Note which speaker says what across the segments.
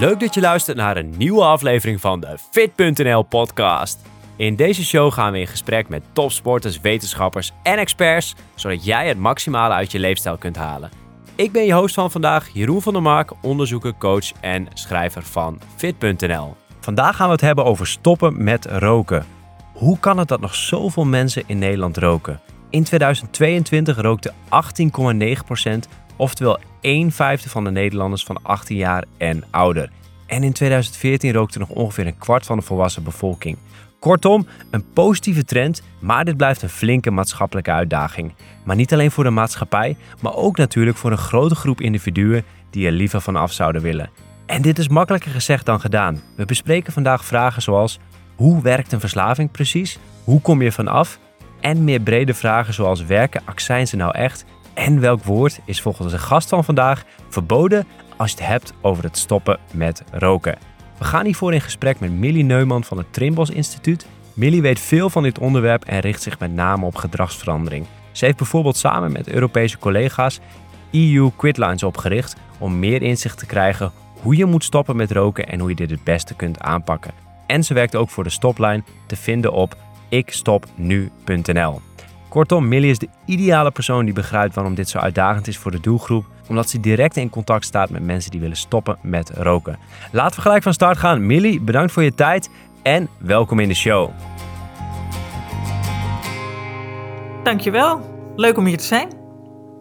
Speaker 1: Leuk dat je luistert naar een nieuwe aflevering van de Fit.nl podcast. In deze show gaan we in gesprek met topsporters, wetenschappers en experts, zodat jij het maximale uit je leefstijl kunt halen. Ik ben je host van vandaag, Jeroen van der Mark, onderzoeker, coach en schrijver van Fit.nl. Vandaag gaan we het hebben over stoppen met roken. Hoe kan het dat nog zoveel mensen in Nederland roken? In 2022 rookte 18,9%, oftewel 1 vijfde van de Nederlanders van 18 jaar en ouder. En in 2014 rookte nog ongeveer een kwart van de volwassen bevolking. Kortom, een positieve trend, maar dit blijft een flinke maatschappelijke uitdaging. Maar niet alleen voor de maatschappij, maar ook natuurlijk voor een grote groep individuen die er liever van af zouden willen. En dit is makkelijker gezegd dan gedaan. We bespreken vandaag vragen zoals: hoe werkt een verslaving precies? Hoe kom je van af? En meer brede vragen zoals: werken accijnzen nou echt? En welk woord is volgens de gast van vandaag verboden als je het hebt over het stoppen met roken? We gaan hiervoor in gesprek met Millie Neumann van het Trimbos Instituut. Millie weet veel van dit onderwerp en richt zich met name op gedragsverandering. Ze heeft bijvoorbeeld samen met Europese collega's EU Quitlines opgericht om meer inzicht te krijgen hoe je moet stoppen met roken en hoe je dit het beste kunt aanpakken. En ze werkt ook voor de stoplijn te vinden op ikstopnu.nl. Kortom, Millie is de ideale persoon die begrijpt waarom dit zo uitdagend is voor de doelgroep, omdat ze direct in contact staat met mensen die willen stoppen met roken. Laten we gelijk van start gaan. Millie, bedankt voor je tijd en welkom in de show.
Speaker 2: Dankjewel. Leuk om hier te zijn.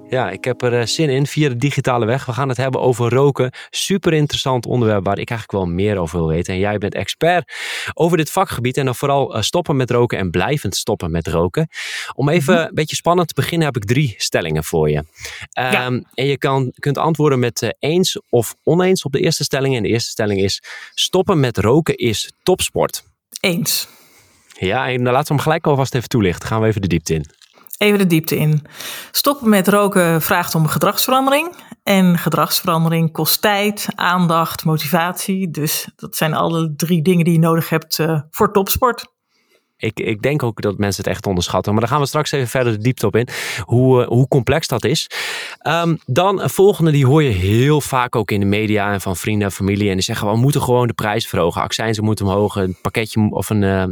Speaker 1: Ja, ik heb er eh, zin in via de digitale weg. We gaan het hebben over roken. Super interessant onderwerp waar ik eigenlijk wel meer over wil weten. En jij bent expert over dit vakgebied en dan vooral eh, stoppen met roken en blijvend stoppen met roken. Om even mhm. een beetje spannend te beginnen heb ik drie stellingen voor je. Ehm, en je kan, kunt antwoorden met uh, eens of oneens op de eerste stelling. En de eerste stelling is stoppen met roken is topsport.
Speaker 2: Eens.
Speaker 1: Ja, en dan laten we hem gelijk alvast even toelichten. Gaan we even de diepte in.
Speaker 2: Even de diepte in. Stoppen met roken vraagt om gedragsverandering. En gedragsverandering kost tijd, aandacht, motivatie. Dus dat zijn alle drie dingen die je nodig hebt uh, voor topsport.
Speaker 1: Ik, ik denk ook dat mensen het echt onderschatten. Maar daar gaan we straks even verder de diepte op in. Hoe, uh, hoe complex dat is. Um, dan een volgende, die hoor je heel vaak ook in de media en van vrienden en familie. En die zeggen, we moeten gewoon de prijs verhogen. Accijnzen moeten omhoog. Een pakketje of een, uh,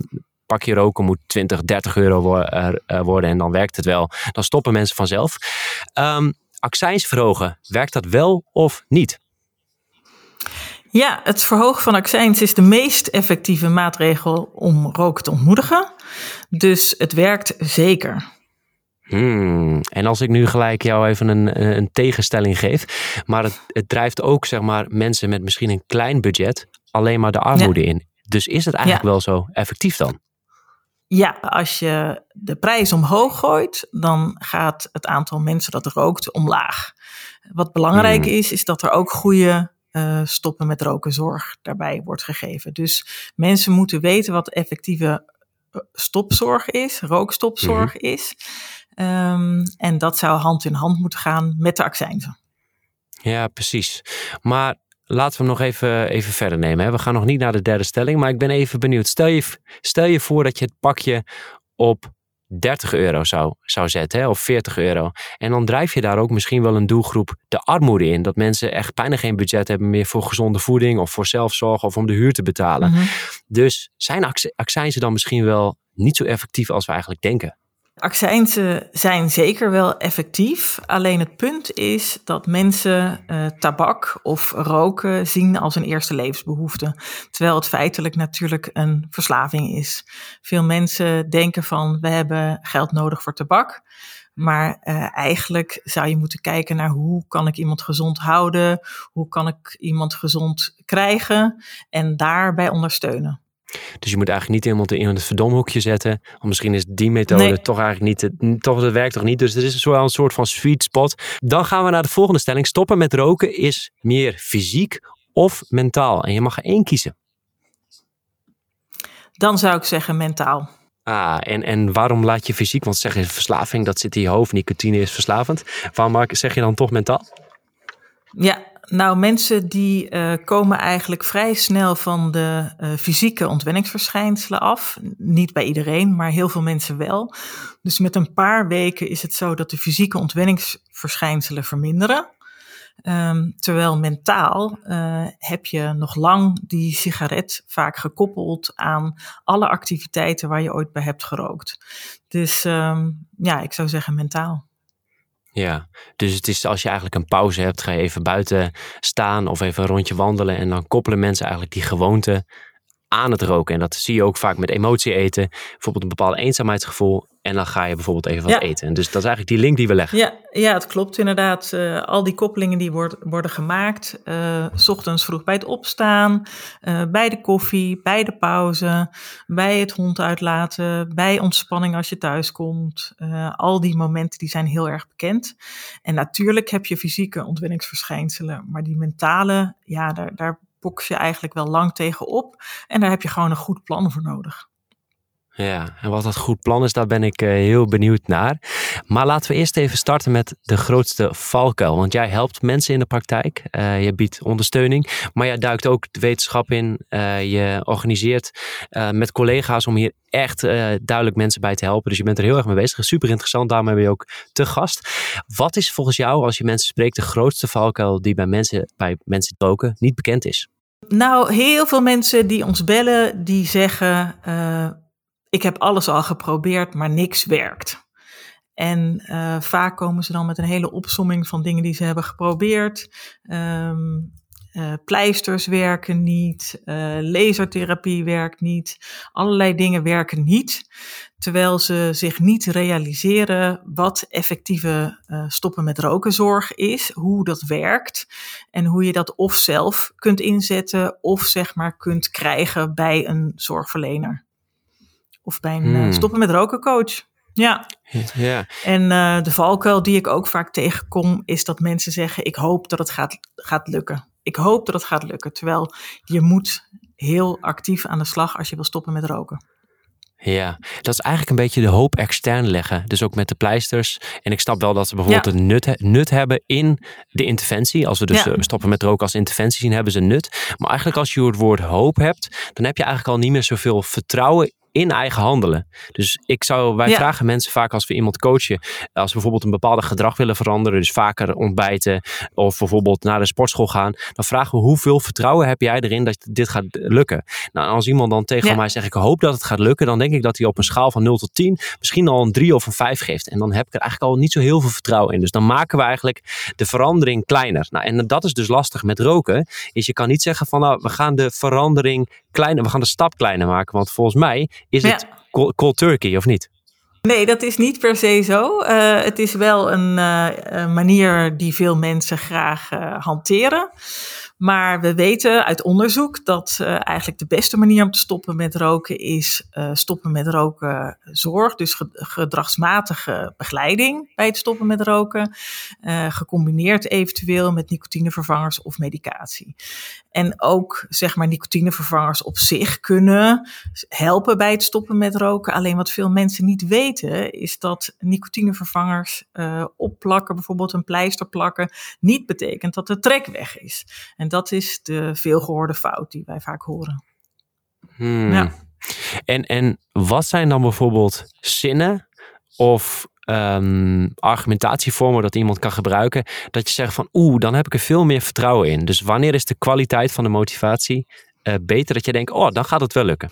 Speaker 1: pakje roken moet 20, 30 euro eh, worden en dan werkt het wel. Dan stoppen mensen vanzelf. Um, accijns verhogen, werkt dat wel of niet?
Speaker 2: Ja, het verhogen van accijns is de meest effectieve maatregel om roken te ontmoedigen. Dus het werkt zeker.
Speaker 1: Hmm. En als ik nu gelijk jou even een, een tegenstelling geef, maar het, het, drijft ook zeg maar mensen met misschien een klein budget alleen maar de armoede in. Dus is het eigenlijk wel zo effectief dan?
Speaker 2: Ja, als je de prijs omhoog gooit, dan gaat het aantal mensen dat rookt omlaag. Wat belangrijk hmm. is, is dat er ook goede uh, stoppen met roken zorg daarbij wordt gegeven. Dus mensen moeten weten wat effectieve eh, stopzorg is, rookstopzorg hmm. is. Um, en dat zou hand in hand moeten gaan met de accijnzen.
Speaker 1: Ja, precies. Maar laten we hem nog even, even verder nemen. Hè. We gaan nog niet naar de derde stelling, maar ik ben even benieuwd. Stel je, stel je voor dat je het pakje op 30 euro zou, zou zetten, hè, of 40 euro. En dan drijf je daar ook misschien wel een doelgroep de armoede in. Dat mensen echt bijna geen budget hebben meer voor gezonde voeding of voor zelfzorg of om de huur te betalen. Mhm. Dus zijn accijnzen dan misschien wel niet zo effectief als we eigenlijk denken?
Speaker 2: Accijnsen zijn zeker wel effectief. Alleen het punt is dat mensen uh, tabak of roken zien als een eerste levensbehoefte. Terwijl het feitelijk natuurlijk een verslaving is. Veel mensen denken van we hebben geld nodig voor tabak. Maar uh, eigenlijk zou je moeten kijken naar hoe kan ik iemand gezond houden? Hoe kan ik iemand gezond krijgen? En daarbij ondersteunen.
Speaker 1: Dus je moet eigenlijk niet iemand in het verdomhoekje zetten. Of misschien is die methode toch eigenlijk niet, toch, dat werkt toch niet. Dus er is wel een soort van sweet spot. Dan gaan we naar de volgende stelling. Stoppen met roken is meer fysiek of mentaal. En je mag er één kiezen.
Speaker 2: Dan zou ik zeggen mentaal.
Speaker 1: Ah, en, en waarom laat je fysiek? Want zeg je verslaving, dat zit in je hoofd. Nicotine is verslavend. Waarom zeg je dan toch mentaal?
Speaker 2: Ja, nou, mensen die uh, komen eigenlijk vrij snel van de uh, fysieke ontwenningsverschijnselen af. Niet bij iedereen, maar heel veel mensen wel. Dus met een paar weken is het zo dat de fysieke ontwenningsverschijnselen verminderen. Ehm, terwijl mentaal uh, heb je nog lang die sigaret vaak gekoppeld aan alle activiteiten waar je ooit bij hebt gerookt. Dus um, ja, ik zou zeggen mentaal.
Speaker 1: Ja, dus het is als je eigenlijk een pauze hebt, ga je even buiten staan of even een rondje wandelen. En dan koppelen mensen eigenlijk die gewoonte aan het roken. En dat zie je ook vaak met emotie eten. Bijvoorbeeld een bepaald eenzaamheidsgevoel. En dan ga je bijvoorbeeld even wat eten. Dus dat is eigenlijk die link die we leggen.
Speaker 2: Ja, ja het klopt inderdaad. Uh, al die koppelingen die wordt, worden gemaakt. Uh, s ochtends vroeg bij het opstaan. Uh, bij de koffie, bij de pauze. Bij het hond uitlaten. Bij ontspanning als je thuis komt. al die momenten die zijn heel erg bekend. En natuurlijk heb je fysieke ontwenningsverschijnselen. Maar die mentale, ja, daar, daar box je eigenlijk wel lang tegenop. En daar heb je gewoon een goed plan voor nodig.
Speaker 1: Ja, en wat dat goed plan is, daar ben ik uh, heel benieuwd naar. Maar laten we eerst even starten met de grootste valkuil. Want jij helpt mensen in de praktijk, uh, je biedt ondersteuning, maar jij duikt ook de wetenschap in. Uh, je organiseert met collega's om hier echt duidelijk mensen bij te helpen. Dus je bent er heel erg mee bezig. Super interessant, daarmee ben je ook te gast. Wat is volgens jou, als je mensen spreekt, de grootste valkuil die bij mensen, bij mensen roken niet bekend is?
Speaker 2: Nou, heel veel mensen die ons bellen, die zeggen: uh, Ik heb alles al geprobeerd, maar niks werkt. En uh, vaak komen ze dan met een hele opsomming van dingen die ze hebben geprobeerd. Um, uh, pleisters werken niet, lasertherapie werkt niet, allerlei dingen werken niet, terwijl ze zich niet realiseren wat effectieve uh, stoppen met rokenzorg is, hoe dat werkt en hoe je dat of zelf kunt inzetten of zeg maar kunt krijgen bij een zorgverlener of bij een hmm. stoppen met roken coach. Ja. ja. En uh, de valkuil die ik ook vaak tegenkom, is dat mensen zeggen: Ik hoop dat het gaat, gaat lukken ik hoop dat het gaat lukken. Terwijl je moet heel actief aan de slag als je wil stoppen met roken.
Speaker 1: Ja, dat is eigenlijk een beetje de hoop extern leggen. Dus ook met de pleisters. En ik snap wel dat ze bijvoorbeeld een nut, nut hebben in de interventie. Als we dus eh, stoppen met roken als interventie zien, hebben ze nut. Maar eigenlijk als je het woord hoop hebt, dan heb je eigenlijk al niet meer zoveel vertrouwen in eigen handelen. Dus ik zou, wij vragen mensen vaak als we iemand coachen, als we bijvoorbeeld een bepaalde gedrag willen veranderen, dus vaker ontbijten of bijvoorbeeld naar de sportschool gaan, dan vragen we hoeveel vertrouwen heb jij erin dat dit gaat lukken. Nou, als iemand dan tegen mij zegt ik hoop dat het gaat lukken, dan denk ik dat hij op een schaal van 0 tot 10 misschien al een 3 of een 5 geeft. En dan heb ik er eigenlijk al niet zo heel veel vertrouwen in. Dus dan maken we eigenlijk de verandering kleiner. Nou, en dat is dus lastig met roken, is je kan niet zeggen van nou, we gaan de verandering kleiner, we gaan de stap kleiner maken, want volgens mij is het cold turkey of niet?
Speaker 2: Nee, dat is niet per se zo. Uh, het is wel een, uh, een, manier die veel mensen graag uh, hanteren. Maar we weten uit onderzoek dat uh, eigenlijk de beste manier om te stoppen met roken is uh, stoppen met roken zorg. Dus gedragsmatige begeleiding bij het stoppen met roken. Uh, gecombineerd eventueel met nicotinevervangers of medicatie. En ook zeg maar nicotinevervangers op zich kunnen helpen bij het stoppen met roken. Alleen wat veel mensen niet weten is dat nicotinevervangers opplakken, bijvoorbeeld een pleister plakken, niet betekent dat de trek weg is. En dat is de veelgehoorde fout die wij vaak horen.
Speaker 1: Hmm. Ja. En, en wat zijn dan bijvoorbeeld zinnen of um, argumentatievormen dat iemand kan gebruiken, dat je zegt van oeh, dan heb ik er veel meer vertrouwen in. Dus wanneer is de kwaliteit van de motivatie uh, beter dat je denkt, oh, dan gaat het wel lukken?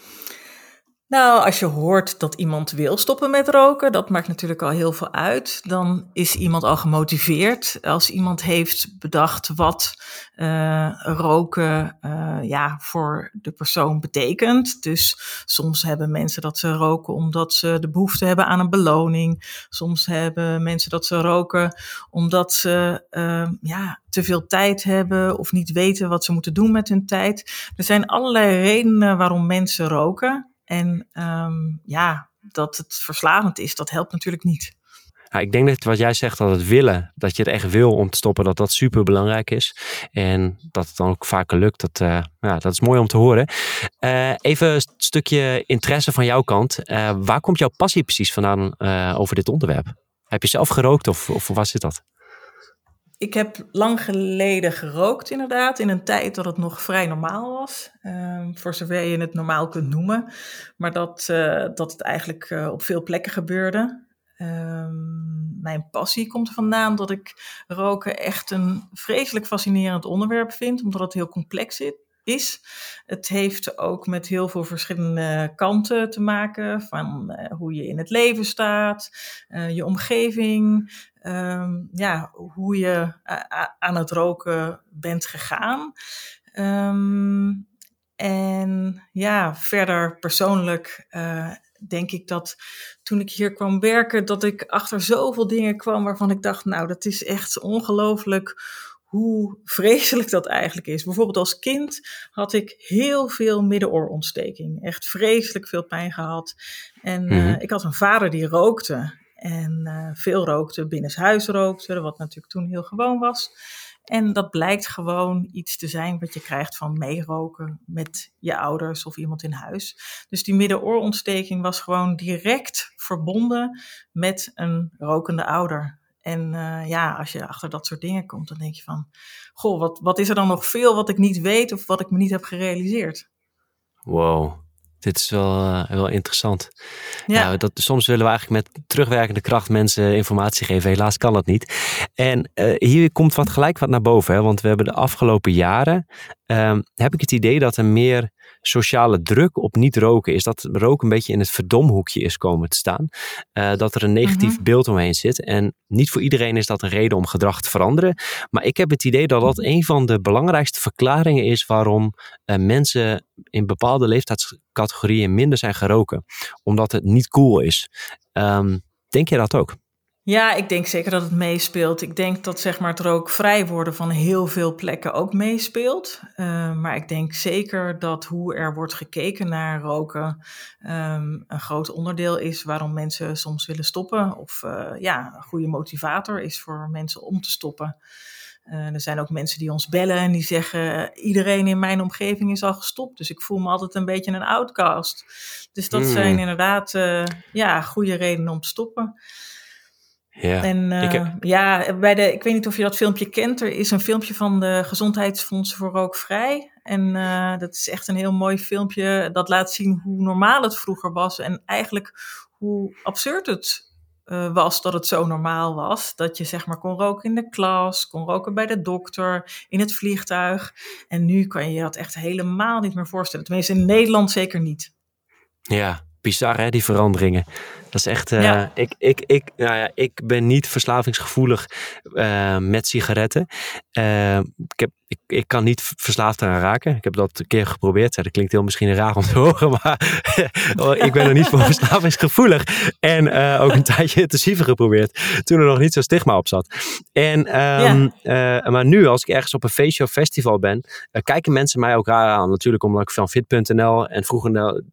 Speaker 2: Nou, als je hoort dat iemand wil stoppen met roken, dat maakt natuurlijk al heel veel uit. Dan is iemand al gemotiveerd. Als iemand heeft bedacht wat uh, roken uh, ja, voor de persoon betekent. Dus soms hebben mensen dat ze roken omdat ze de behoefte hebben aan een beloning. Soms hebben mensen dat ze roken omdat ze uh, ja, te veel tijd hebben of niet weten wat ze moeten doen met hun tijd. Er zijn allerlei redenen waarom mensen roken. En um, ja, dat het verslavend is, dat helpt natuurlijk niet.
Speaker 1: Ja, ik denk dat wat jij zegt, dat het willen, dat je het echt wil om te stoppen, dat dat super belangrijk is. En dat het dan ook vaker lukt, dat, uh, ja, dat is mooi om te horen. Uh, even een stukje interesse van jouw kant. Uh, waar komt jouw passie precies vandaan over dit onderwerp? Heb je zelf gerookt of, of waar zit dat?
Speaker 2: Ik heb lang geleden gerookt, inderdaad, in een tijd dat het nog vrij normaal was. Um, voor zover je het normaal kunt noemen. Maar dat, uh, dat het eigenlijk uh, op veel plekken gebeurde. Um, mijn passie komt er vandaan dat ik roken echt een vreselijk fascinerend onderwerp vind, omdat het heel complex is. Het heeft ook met heel veel verschillende kanten te maken, van uh, hoe je in het leven staat, je omgeving, um, ja, hoe je aan het roken bent gegaan. Um, en ja, verder persoonlijk uh, denk ik dat toen ik hier kwam werken, dat ik achter zoveel dingen kwam waarvan ik dacht, nou, dat is echt ongelooflijk hoe vreselijk dat eigenlijk is. Bijvoorbeeld als kind had ik heel veel middenoorontsteking. Echt vreselijk veel pijn gehad. En mm uh, ik had een vader die rookte. En uh, veel rookte, binnenshuis rookte, wat natuurlijk toen heel gewoon was. En dat blijkt gewoon iets te zijn wat je krijgt van meeroken met je ouders of iemand in huis. Dus die middenoorontsteking was gewoon direct verbonden met een rokende ouder. En uh, ja, als je achter dat soort dingen komt, dan denk je van, goh, wat, wat is er dan nog veel wat ik niet weet of wat ik me niet heb gerealiseerd?
Speaker 1: Wow, dit is wel, uh, wel interessant. Ja. Nou, dat, soms willen we eigenlijk met terugwerkende kracht mensen informatie geven. Helaas kan dat niet. En uh, hier komt wat gelijk wat naar boven. Hè? Want we hebben de afgelopen jaren, um, heb ik het idee dat er meer sociale druk op niet roken is. Dat roken een beetje in het verdomhoekje is komen te staan. Uh, dat er een negatief mm -hmm. beeld omheen zit. En niet voor iedereen is dat een reden om gedrag te veranderen. Maar ik heb het idee dat dat een van de belangrijkste verklaringen is waarom uh, mensen in bepaalde leeftijdscategorieën minder zijn geroken. Omdat het niet cool is. Um, denk je dat ook?
Speaker 2: Ja, ik denk zeker dat het meespeelt. Ik denk dat zeg maar, het rookvrij worden van heel veel plekken ook meespeelt. Uh, maar ik denk zeker dat hoe er wordt gekeken naar roken um, een groot onderdeel is waarom mensen soms willen stoppen. Of uh, ja, een goede motivator is voor mensen om te stoppen. Uh, er zijn ook mensen die ons bellen en die zeggen: iedereen in mijn omgeving is al gestopt, dus ik voel me altijd een beetje een outcast. Dus dat mm. zijn inderdaad ja, goede redenen om te stoppen.
Speaker 1: Ja,
Speaker 2: en uh, heb... ja, bij de, ik weet niet of je dat filmpje kent. Er is een filmpje van de Gezondheidsfonds voor Rookvrij. En uh, dat is echt een heel mooi filmpje. Dat laat zien hoe normaal het vroeger was. En eigenlijk hoe absurd het uh, was dat het zo normaal was. Dat je zeg maar kon roken in de klas, kon roken bij de dokter, in het vliegtuig. En nu kan je je dat echt helemaal niet meer voorstellen. Tenminste in Nederland zeker niet.
Speaker 1: Ja, bizar hè, die veranderingen. Dat is echt, uh, ja. ik, ik, ik, nou ja, ik ben niet verslavingsgevoelig uh, met sigaretten. Uh, ik, heb, ik, ik kan niet verslaafd eraan raken. Ik heb dat een keer geprobeerd. Dat klinkt heel misschien raar om te horen, maar ik ben er niet voor verslavingsgevoelig. En ook een tijdje intensieve geprobeerd, toen er nog niet zo stigma op zat. En, um, ja. maar nu, als ik ergens op een feestje of festival ben, kijken mensen mij ook raar aan. Natuurlijk omdat ik van fit.nl en vroeger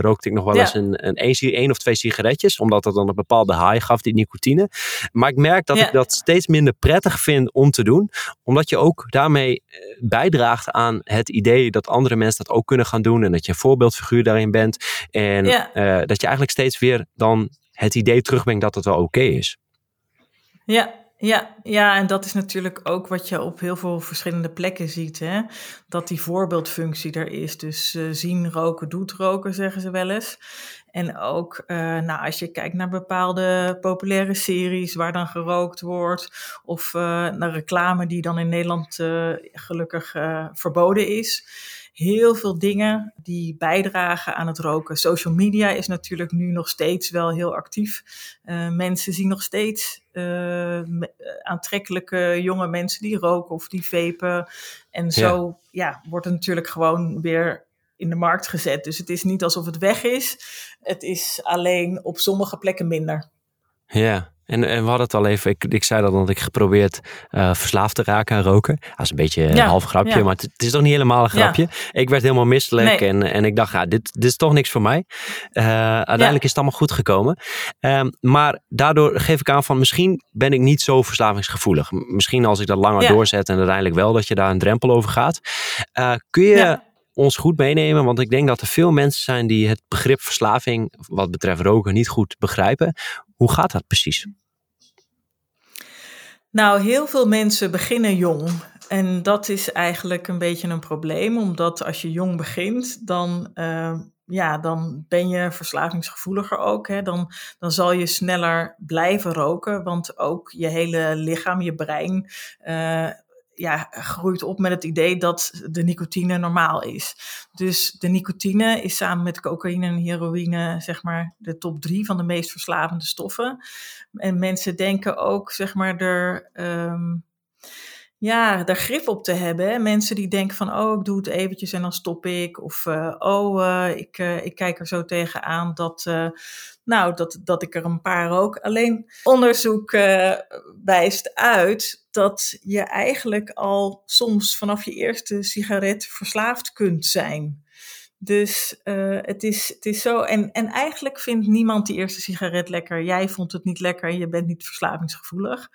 Speaker 1: rookte ik nog wel ja. eens een, een, één of twee sigaretten omdat dat dan een bepaalde high gaf, die nicotine. Maar ik merk dat ik dat steeds minder prettig vind om te doen, omdat je ook daarmee eh, bijdraagt aan het idee dat andere mensen dat ook kunnen gaan doen en dat je een voorbeeldfiguur daarin bent. En ja. uh, dat je eigenlijk steeds weer dan het idee terugbrengt dat het wel oké okay is.
Speaker 2: Ja, ja, ja, en dat is natuurlijk ook wat je op heel veel verschillende plekken ziet. Hè? Dat die voorbeeldfunctie er is. Dus uh, zien roken doet roken, zeggen ze wel eens. En ook uh, nou, als je kijkt naar bepaalde populaire series waar dan gerookt wordt. Of uh, naar reclame die dan in Nederland gelukkig verboden is heel veel dingen die bijdragen aan het roken. Social media is natuurlijk nu nog steeds wel heel actief. Mensen zien nog steeds aantrekkelijke jonge mensen die roken of die vapen. En zo ja. ja, wordt het natuurlijk gewoon weer in de markt gezet. Dus het is niet alsof het weg is. Het is alleen op sommige plekken minder.
Speaker 1: Ja, en, en we hadden het al even, ik, ik zei dat dat ik geprobeerd uh, verslaafd te raken aan roken. Dat is een beetje een half grapje, ja. maar het, het, is toch niet helemaal een grapje. Ja. Ik werd helemaal misselijk nee. en, en ik dacht, ja, dit, dit is toch niks voor mij. Uh, uiteindelijk is het allemaal goed gekomen. Um, maar daardoor geef ik aan van, misschien ben ik niet zo verslavingsgevoelig. Misschien als ik dat langer doorzet en uiteindelijk wel dat je daar een drempel over gaat. Uh, kun je ons goed meenemen? Want ik denk dat er veel mensen zijn die het begrip verslaving, wat betreft roken, niet goed begrijpen. Hoe gaat dat precies?
Speaker 2: Nou, heel veel mensen beginnen jong. En dat is eigenlijk een beetje een probleem, omdat als je jong begint, dan uh, ja, dan ben je verslavingsgevoeliger ook. Hè? Dan, dan zal je sneller blijven roken, want ook je hele lichaam, je brein, uh, ja, groeit op met het idee dat de nicotine normaal is. Dus de nicotine is samen met cocaïne en heroïne, zeg maar, de top drie van de meest verslavende stoffen. En mensen denken ook, zeg maar, er. Um, ja, daar grip op te hebben. Mensen die denken van, oh, ik doe het eventjes en dan stop ik. Of, uh, oh, uh, ik, uh, ik kijk er zo tegenaan dat, nou, dat, dat ik er een paar rook. Alleen onderzoek wijst uit dat je eigenlijk al soms vanaf je eerste sigaret verslaafd kunt zijn. Dus uh, het, is, het is zo. En, en eigenlijk vindt niemand die eerste sigaret lekker. Jij vond het niet lekker en je bent niet verslavingsgevoelig.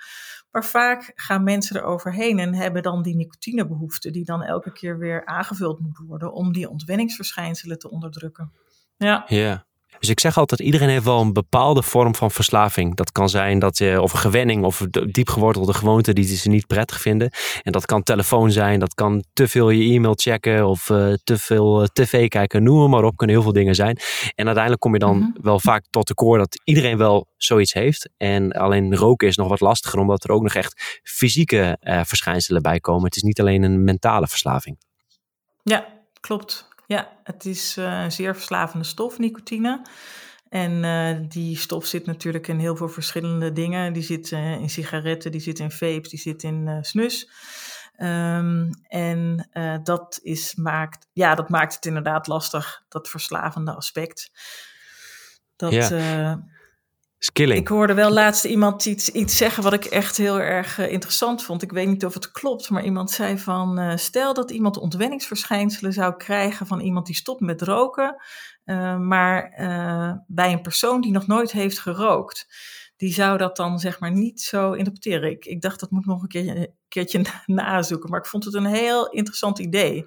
Speaker 2: Maar vaak gaan mensen er overheen en hebben dan die nicotinebehoefte, die dan elke keer weer aangevuld moet worden om die ontwenningsverschijnselen te onderdrukken. Ja.
Speaker 1: Ja. Dus ik zeg altijd, iedereen heeft wel een bepaalde vorm van verslaving. Dat kan zijn dat je, of een gewenning of diep gewortelde gewoonte die ze niet prettig vinden. En dat kan telefoon zijn, dat kan te veel je e-mail checken of uh, te veel uh, tv kijken, noem maar op. Kunnen heel veel dingen zijn. En uiteindelijk kom je dan -hmm. wel vaak tot de koor dat iedereen wel zoiets heeft. En alleen roken is nog wat lastiger, omdat er ook nog echt fysieke uh, verschijnselen bij komen. Het is niet alleen een mentale verslaving.
Speaker 2: Ja, klopt. Ja, het is uh, een zeer verslavende stof, nicotine. En uh, die stof zit natuurlijk in heel veel verschillende dingen. Die zit uh, in sigaretten, die zit in vapes, die zit in snus. Um, en dat, is, maakt, ja, dat maakt het inderdaad lastig, dat verslavende aspect. Dat, ja. Ik hoorde wel laatst iemand iets, iets zeggen wat ik echt heel erg uh, interessant vond. Ik weet niet of het klopt, maar iemand zei van... Uh, stel dat iemand ontwenningsverschijnselen zou krijgen van iemand die stopt met roken... Uh, maar bij een persoon die nog nooit heeft gerookt... die zou dat dan zeg maar niet zo interpreteren. Ik, ik dacht dat moet nog een, keer, een keertje nazoeken, maar ik vond het een heel interessant idee.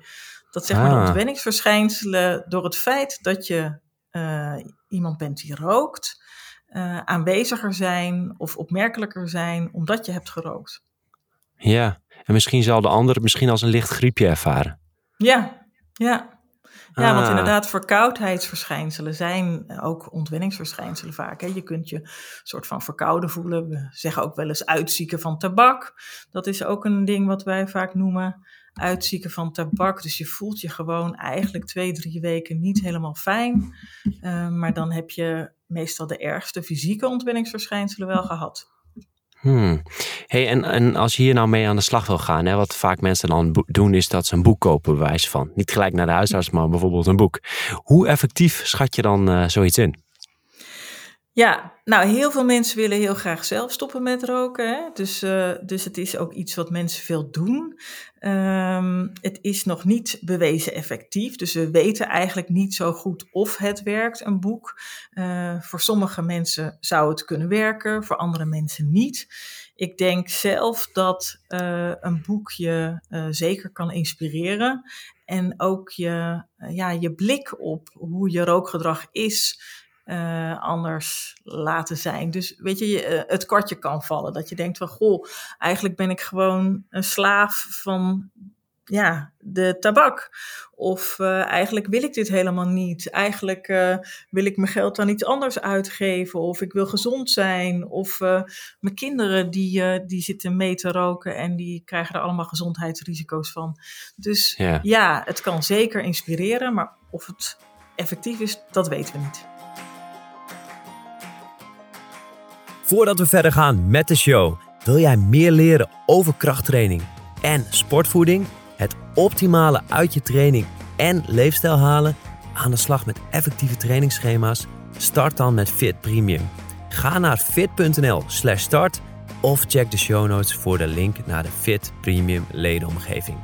Speaker 2: Dat zeg maar ah. de ontwenningsverschijnselen door het feit dat je iemand bent die rookt uh, aanweziger zijn of opmerkelijker zijn omdat je hebt gerookt.
Speaker 1: Ja, en misschien zal de ander het misschien als een licht griepje ervaren.
Speaker 2: Ja, ja. Ja, want ah. inderdaad, verkoudheidsverschijnselen zijn ook ontwenningsverschijnselen vaak. Hè. Je kunt je soort van verkouden voelen. We zeggen ook wel eens uitzieken van tabak. Dat is ook een ding wat wij vaak noemen uitzieken van tabak. Dus je voelt je gewoon eigenlijk twee, drie weken niet helemaal fijn. Uh, maar dan heb je meestal de ergste fysieke ontwenningsverschijnselen wel gehad.
Speaker 1: Hmm. Hey, en, en als je hier nou mee aan de slag wil gaan, hè, wat vaak mensen dan doen, is dat ze een boek kopen, bewijs van. Niet gelijk naar de huisarts, maar bijvoorbeeld een boek. Hoe effectief schat je dan uh, zoiets in?
Speaker 2: Ja, nou, heel veel mensen willen heel graag zelf stoppen met roken. Hè? Dus, uh, dus het is ook iets wat mensen veel doen. Um, het is nog niet bewezen effectief. Dus we weten eigenlijk niet zo goed of het werkt, een boek. Uh, voor sommige mensen zou het kunnen werken, voor andere mensen niet. Ik denk zelf dat uh, een boek je zeker kan inspireren. En ook je, ja, je blik op hoe je rookgedrag is uh, anders laten zijn. Dus weet je, je, het kortje kan vallen. Dat je denkt van, goh, eigenlijk ben ik gewoon een slaaf van ja, de tabak. Of uh, eigenlijk wil ik dit helemaal niet. Eigenlijk uh, wil ik mijn geld aan iets anders uitgeven. Of ik wil gezond zijn. Of uh, mijn kinderen die, die zitten mee te roken en die krijgen er allemaal gezondheidsrisico's van. Dus ja. ja, het kan zeker inspireren, maar of het effectief is, dat weten we niet.
Speaker 1: Voordat we verder gaan met de show, wil jij meer leren over krachttraining en sportvoeding? Het optimale uit je training en leefstijl halen? Aan de slag met effectieve trainingsschema's? Start dan met Fit Premium. Ga naar fit.nl/slash start of check de show notes voor de link naar de Fit Premium ledenomgeving.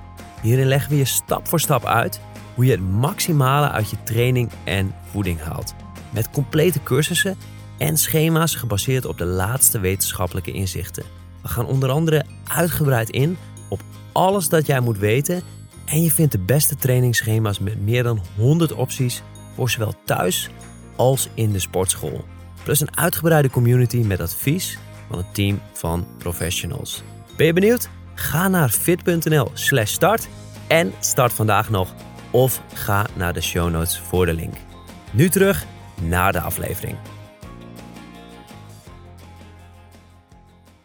Speaker 1: Hierin leggen we je stap voor stap uit hoe je het maximale uit je training en voeding haalt. Met complete cursussen en schema's gebaseerd op de laatste wetenschappelijke inzichten. We gaan onder andere uitgebreid in op alles dat jij moet weten en je vindt de beste trainingsschema's met meer dan 100 opties voor zowel thuis als in de sportschool. Plus een uitgebreide community met advies van een team van professionals. Ben je benieuwd? Ga naar fit.nl/start en start vandaag nog of ga naar de show notes voor de link. Nu terug naar de aflevering.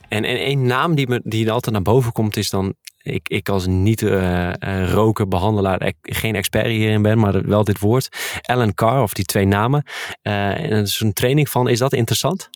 Speaker 1: En, en een naam die, me, die altijd naar boven komt is dan... Ik, ik als niet uh, uh, roken behandelaar, geen expert hierin ben, maar wel dit woord. Alan Carr, of die twee namen. Uh, en een training van, is dat interessant?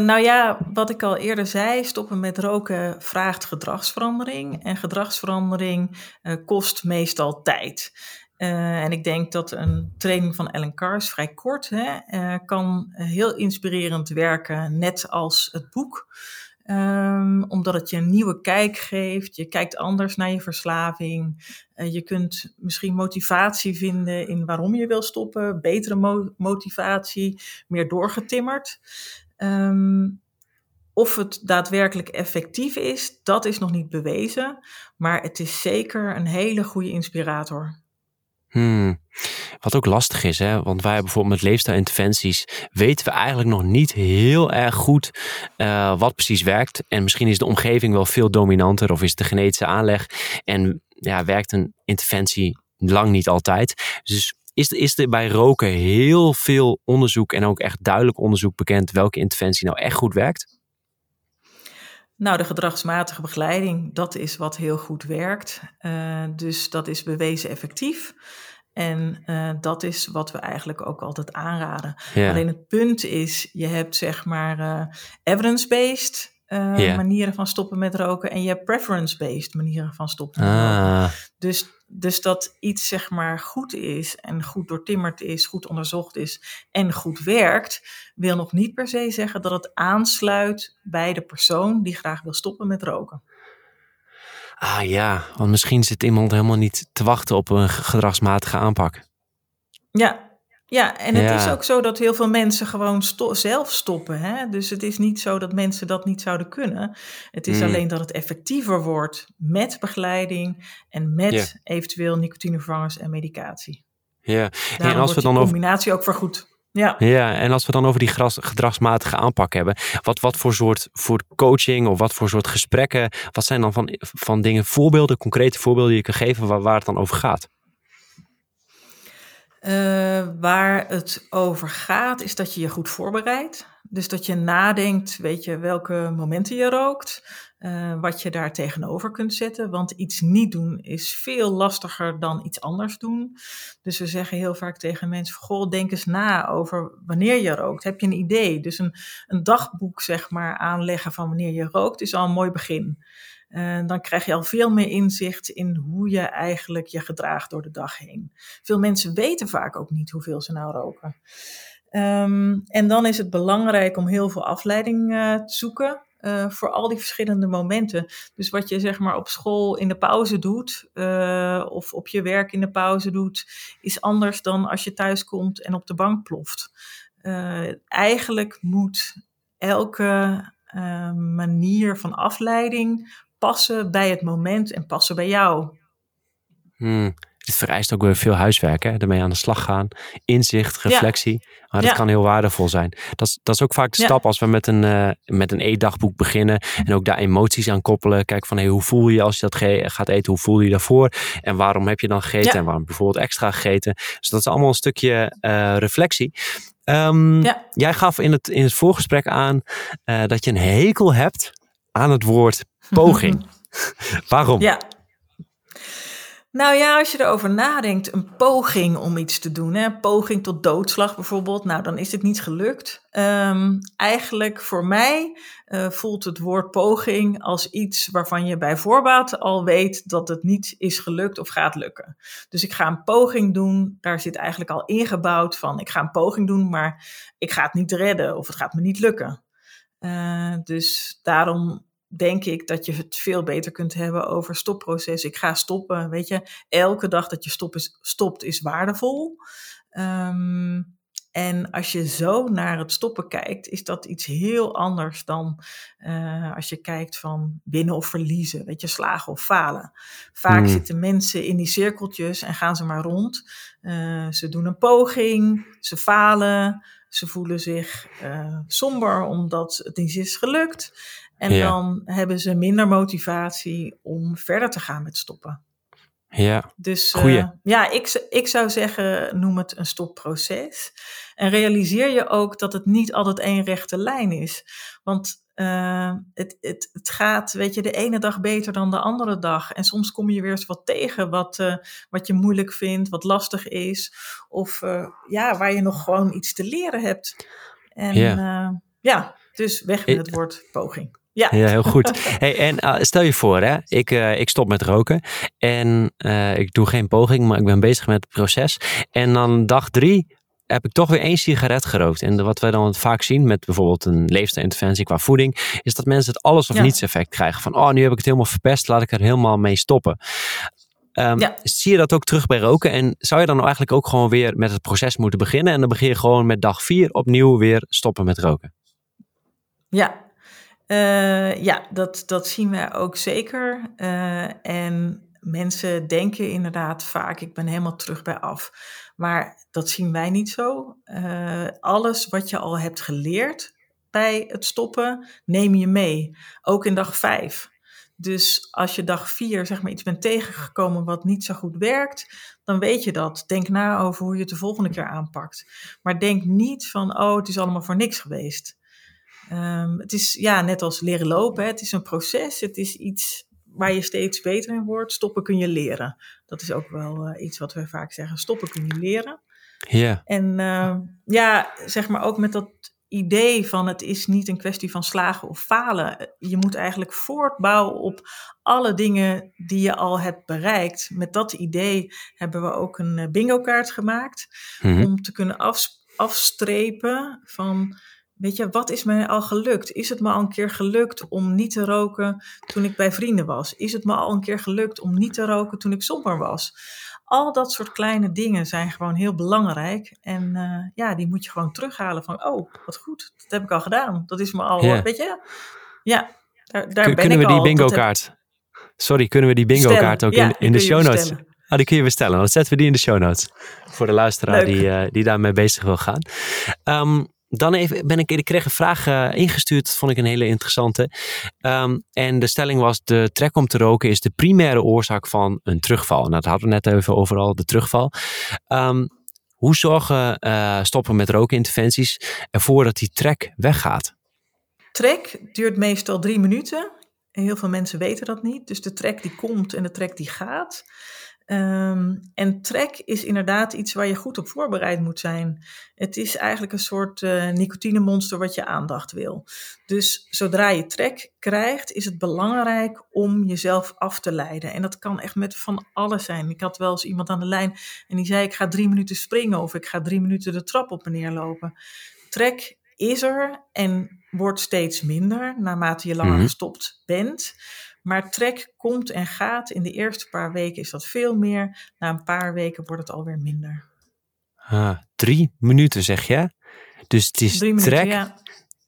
Speaker 2: Nou ja, wat ik al eerder zei, stoppen met roken vraagt gedragsverandering. En gedragsverandering kost meestal tijd. Uh, en ik denk dat een training van Ellen Carr is vrij kort, hè, kan heel inspirerend werken, net als het boek. Um, omdat het je een nieuwe kijk geeft. Je kijkt anders naar je verslaving. Uh, je kunt misschien motivatie vinden in waarom je wil stoppen. Betere mo motivatie, meer doorgetimmerd. Um, of het daadwerkelijk effectief is, dat is nog niet bewezen. Maar het is zeker een hele goede inspirator.
Speaker 1: Hmm. Wat ook lastig is, hè? want wij bijvoorbeeld met leefstijlinterventies weten we eigenlijk nog niet heel erg goed uh, wat precies werkt. En misschien is de omgeving wel veel dominanter of is de genetische aanleg en ja, werkt een interventie lang niet altijd. Dus is, is er bij roken heel veel onderzoek en ook echt duidelijk onderzoek bekend welke interventie nou echt goed werkt?
Speaker 2: Nou, de gedragsmatige begeleiding, dat is wat heel goed werkt. Uh, dus dat is bewezen effectief. En uh, dat is wat we eigenlijk ook altijd aanraden. Ja. Alleen het punt is, je hebt zeg maar uh, evidence-based uh, yeah. manieren van stoppen met roken en je hebt preference-based manieren van stoppen met ah. roken. Dus, dus dat iets zeg maar goed is en goed doortimmerd is, goed onderzocht is en goed werkt, wil nog niet per se zeggen dat het aansluit bij de persoon die graag wil stoppen met roken.
Speaker 1: Ah ja, want misschien zit iemand helemaal niet te wachten op een gedragsmatige aanpak.
Speaker 2: Ja, ja, en het ja. is ook zo dat heel veel mensen gewoon sto zelf stoppen. Hè? Dus het is niet zo dat mensen dat niet zouden kunnen. Het is mm. alleen dat het effectiever wordt met begeleiding en met eventueel nicotinevervangers en medicatie.
Speaker 1: Ja,
Speaker 2: en als we dan over. combinatie ook vergoed. Ja.
Speaker 1: ja, en als we dan over die gedragsmatige aanpak hebben, wat, wat voor soort voor coaching of wat voor soort gesprekken, wat zijn dan van, van dingen, voorbeelden, concrete voorbeelden die je kan geven waar, waar het dan over gaat?
Speaker 2: Uh, waar het over gaat, is dat je je goed voorbereidt. Dus dat je nadenkt, weet je, welke momenten je rookt, uh, wat je daar tegenover kunt zetten. Want iets niet doen is veel lastiger dan iets anders doen. Dus we zeggen heel vaak tegen mensen, goh, denk eens na over wanneer je rookt. Heb je een idee? Dus een, een dagboek, zeg maar, aanleggen van wanneer je rookt, is al een mooi begin. Uh, dan krijg je al veel meer inzicht in hoe je eigenlijk je gedraagt door de dag heen. Veel mensen weten vaak ook niet hoeveel ze nou roken. Um, en dan is het belangrijk om heel veel afleiding uh, te zoeken. Uh, voor al die verschillende momenten. Dus wat je zeg maar op school in de pauze doet, of op je werk in de pauze doet, is anders dan als je thuis komt en op de bank ploft. Eigenlijk moet elke manier van afleiding passen bij het moment en passen bij jou.
Speaker 1: Hmm. Het vereist ook weer veel huiswerk, hè? ermee aan de slag gaan. Inzicht, reflectie. Ja. Maar dat ja. kan heel waardevol zijn. Dat is, dat is ook vaak de stap als we met een, uh, met een eetdagboek beginnen. En ook daar emoties aan koppelen. Kijk van hey, hoe voel je als je dat gaat eten? Hoe voel je je daarvoor? En waarom heb je dan gegeten? En waarom bijvoorbeeld extra gegeten? Dus dat is allemaal een stukje uh, reflectie. Um, jij gaf in het, in het voorgesprek aan uh, dat je een hekel hebt aan het woord poging. Waarom?
Speaker 2: Ja. Nou ja, als je erover nadenkt, een poging om iets te doen, hè, poging tot doodslag bijvoorbeeld, nou dan is het niet gelukt. Um, eigenlijk voor mij uh, voelt het woord poging als iets waarvan je bij voorbaat al weet dat het niet is gelukt of gaat lukken. Dus ik ga een poging doen, daar zit eigenlijk al ingebouwd van ik ga een poging doen, maar ik ga het niet redden of het gaat me niet lukken. Uh, dus daarom denk ik dat je het veel beter kunt hebben over stopproces. Ik ga stoppen, weet je. Elke dag dat je stop is, stopt is waardevol. Um, en als je zo naar het stoppen kijkt, is dat iets heel anders dan uh, als je kijkt van winnen of verliezen, weet je, slagen of falen. Vaak hmm. zitten mensen in die cirkeltjes en gaan ze maar rond. Uh, ze doen een poging, ze falen, ze voelen zich uh, somber omdat het niet is gelukt. En ja. dan hebben ze minder motivatie om verder te gaan met stoppen.
Speaker 1: Ja,
Speaker 2: Dus eh, ja, ik, ik zou zeggen, noem het een stopproces. En realiseer je ook dat het niet altijd één rechte lijn is. Want eh, het, het, het gaat, weet je, de ene dag beter dan de andere dag. En soms kom je weer eens wat tegen wat, eh, wat je moeilijk vindt, wat lastig is. Of ja, waar je nog gewoon iets te leren hebt. En
Speaker 1: Ja.
Speaker 2: ja, ja dus weg met het woord poging. Ja,
Speaker 1: ja heel goed. Hey, en eh, stel je voor, hè, ik, eh, ik stop met roken en eh, ik doe geen poging, maar ik ben bezig met het proces. En dan dag drie heb ik toch weer één sigaret gerookt. En wat wij dan vaak zien met bijvoorbeeld een leefstijlinterventie qua voeding, is dat mensen het alles of
Speaker 2: Ja.
Speaker 1: niets effect krijgen. Van, oh, nu heb ik het helemaal verpest, laat ik er helemaal mee stoppen. Ehm,
Speaker 2: Ja.
Speaker 1: Zie je dat ook terug bij roken? En zou je dan eigenlijk ook gewoon weer met het proces moeten beginnen? En dan begin je gewoon met dag vier opnieuw weer stoppen met roken.
Speaker 2: Ja, Eh, ja dat, dat zien wij ook zeker. Eh, en mensen denken inderdaad vaak, ik ben helemaal terug bij af. Maar dat zien wij niet zo. Eh, alles wat je al hebt geleerd bij het stoppen, neem je mee. Ook in dag vijf. Dus als je dag vier zeg maar iets bent tegengekomen wat niet zo goed werkt, dan weet je dat. Denk na over hoe je het de volgende keer aanpakt. Maar denk niet van, oh, het is allemaal voor niks geweest. Ehm, het is ja, net als leren lopen. Hè. Het is een proces. Het is iets waar je steeds beter in wordt. Stoppen kun je leren. Dat is ook wel eh, iets wat we vaak zeggen. Stoppen kun je leren.
Speaker 1: Ja,
Speaker 2: En ehm, ja, zeg maar ook met dat idee van het is niet een kwestie van slagen of falen. Je moet eigenlijk voortbouwen op alle dingen die je al hebt bereikt. Met dat idee hebben we ook een eh, bingo kaart gemaakt
Speaker 1: Mhm.
Speaker 2: om te kunnen afs- afstrepen van, weet je, wat is mij al gelukt? Is het me al een keer gelukt om niet te roken toen ik bij vrienden was? Is het me al een keer gelukt om niet te roken toen ik somber was? Al dat soort kleine dingen zijn gewoon heel belangrijk. En eh, ja, die moet je gewoon terughalen van, oh, wat goed, dat heb ik al gedaan. Dat is me al,
Speaker 1: Ja.
Speaker 2: weet je? Ja, daar, daar
Speaker 1: Kun-
Speaker 2: ben
Speaker 1: kunnen
Speaker 2: ik
Speaker 1: we die
Speaker 2: al.
Speaker 1: bingo
Speaker 2: heb-
Speaker 1: kaart? Sorry, kunnen we die bingo kaart ook
Speaker 2: Ja,
Speaker 1: in, in de show notes?
Speaker 2: bestellen.
Speaker 1: Ah, die kun je bestellen. Dan zetten we die in de show notes. Voor de luisteraar
Speaker 2: Leuk.
Speaker 1: die, eh, die daarmee bezig wil gaan. Ehm, dan even, ben ik, ik kreeg een vraag eh, ingestuurd. Dat vond ik een hele interessante. Ehm, en de stelling was: de trek om te roken is de primaire oorzaak van een terugval. Nou, dat hadden we net even over al, de terugval. Ehm, hoe zorgen eh, stoppen met rookinterventies ervoor dat die trek weggaat?
Speaker 2: Trek duurt meestal drie minuten. En heel veel mensen weten dat niet. Dus de trek die komt en de trek die gaat. Ehm, en trek is inderdaad iets waar je goed op voorbereid moet zijn. Het is eigenlijk een soort eh nicotinemonster wat je aandacht wil. Dus zodra je trek krijgt, is het belangrijk om jezelf af te leiden. En dat kan echt met van alles zijn. Ik had wel eens iemand aan de lijn en die zei: Ik ga drie minuten springen of ik ga drie minuten de trap op en neer lopen. Trek is er en wordt steeds minder naarmate je langer
Speaker 1: Mhm.
Speaker 2: gestopt bent. Maar trek komt en gaat. In de eerste paar weken is dat veel meer. Na een paar weken wordt het alweer minder.
Speaker 1: Ah, drie minuten zeg je? Dus het is
Speaker 2: Drie minuten,
Speaker 1: trek
Speaker 2: ja.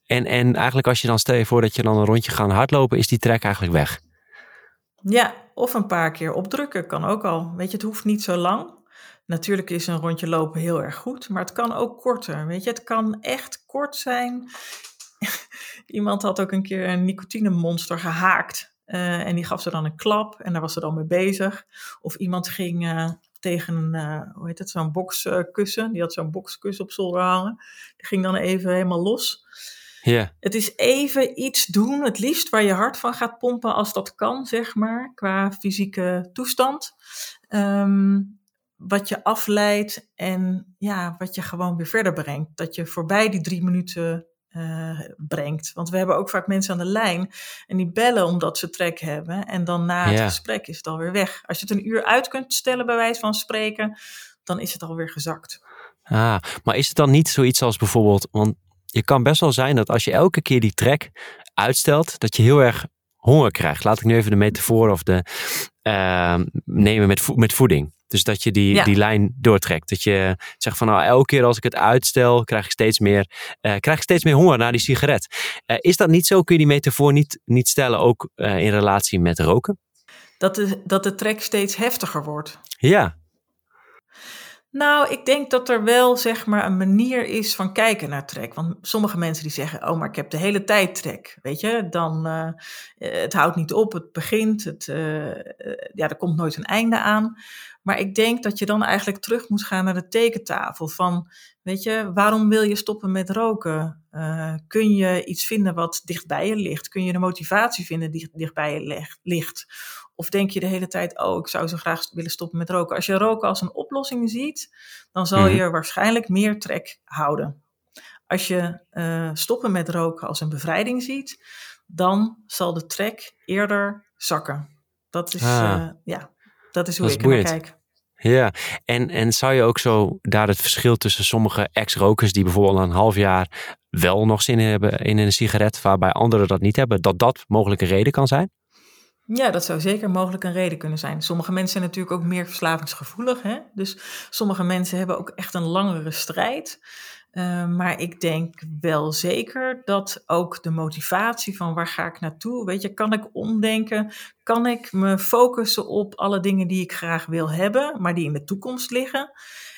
Speaker 1: En, en eigenlijk als je dan stel je voor dat je dan een rondje gaat hardlopen, is die trek eigenlijk weg.
Speaker 2: Ja, of een paar keer opdrukken kan ook al. Weet je, het hoeft niet zo lang. Natuurlijk is een rondje lopen heel erg goed, maar het kan ook korter. Weet je, het kan echt kort zijn. Iemand had ook een keer een nicotinemonster gehaakt. Eh, en die gaf ze dan een klap en daar was ze dan mee bezig. Of iemand ging eh, tegen een, eh, hoe heet het, zo'n bokskussen. Die had zo'n bokskussen op zolder hangen. Die ging dan even helemaal los.
Speaker 1: Ja,
Speaker 2: Het is even iets doen, het liefst waar je hart van gaat pompen als dat kan, zeg maar, qua fysieke toestand. Ehm, wat je afleidt en ja, wat je gewoon weer verder brengt. Dat je voorbij die drie minuten eh, brengt. Want we hebben ook vaak mensen aan de lijn en die bellen omdat ze trek hebben. En dan na het
Speaker 1: Ja.
Speaker 2: gesprek is het alweer weg. Als je het een uur uit kunt stellen, bij wijze van spreken, dan is het alweer gezakt.
Speaker 1: ah, maar is het dan niet zoiets als bijvoorbeeld, want je kan best wel zijn dat als je elke keer die trek uitstelt, dat je heel erg honger krijgt. Laat ik nu even de metafoor of de ehm, nemen met, vo- met voeding. Dus dat je die,
Speaker 2: Ja.
Speaker 1: die lijn doortrekt. Dat je zegt van nou, elke keer als ik het uitstel, krijg ik steeds meer, eh, krijg ik steeds meer honger naar die sigaret. Eh, is dat niet zo? Kun je die metafoor niet, niet stellen ook eh, in relatie met roken?
Speaker 2: Dat de, dat de trek steeds heftiger wordt.
Speaker 1: Ja,
Speaker 2: Nou, ik denk dat er wel zeg maar een manier is van kijken naar trek. Want sommige mensen die zeggen, oh, maar ik heb de hele tijd trek. Weet je, dan uh, het houdt niet op, het begint, het, uh, ja, er komt nooit een einde aan. Maar ik denk dat je dan eigenlijk terug moet gaan naar de tekentafel van, weet je, waarom wil je stoppen met roken? Kun je iets vinden wat dichtbij je ligt? Kun je de motivatie vinden die dichtbij je ligt? Of denk je de hele tijd, oh, ik zou zo graag willen stoppen met roken. Als je roken als een oplossing ziet, dan zal je mhm. waarschijnlijk meer trek houden. Als je uh, stoppen met roken als een bevrijding ziet, dan zal de trek eerder zakken. Dat is, ah. uh, ja, dat is hoe ik naar kijk.
Speaker 1: Ja, en, en zou je ook zo daar het verschil tussen sommige ex-rokers die bijvoorbeeld een half jaar wel nog zin hebben in een sigaret, waarbij anderen dat niet hebben, dat dat mogelijk een reden kan zijn?
Speaker 2: Ja, dat zou zeker mogelijk een reden kunnen zijn. Sommige mensen zijn natuurlijk ook meer verslavingsgevoelig. Hè? Dus sommige mensen hebben ook echt een langere strijd. Uh, maar ik denk wel zeker dat ook de motivatie van waar ga ik naartoe, weet je, kan ik omdenken, kan ik me focussen op alle dingen die ik graag wil hebben, maar die in de toekomst liggen.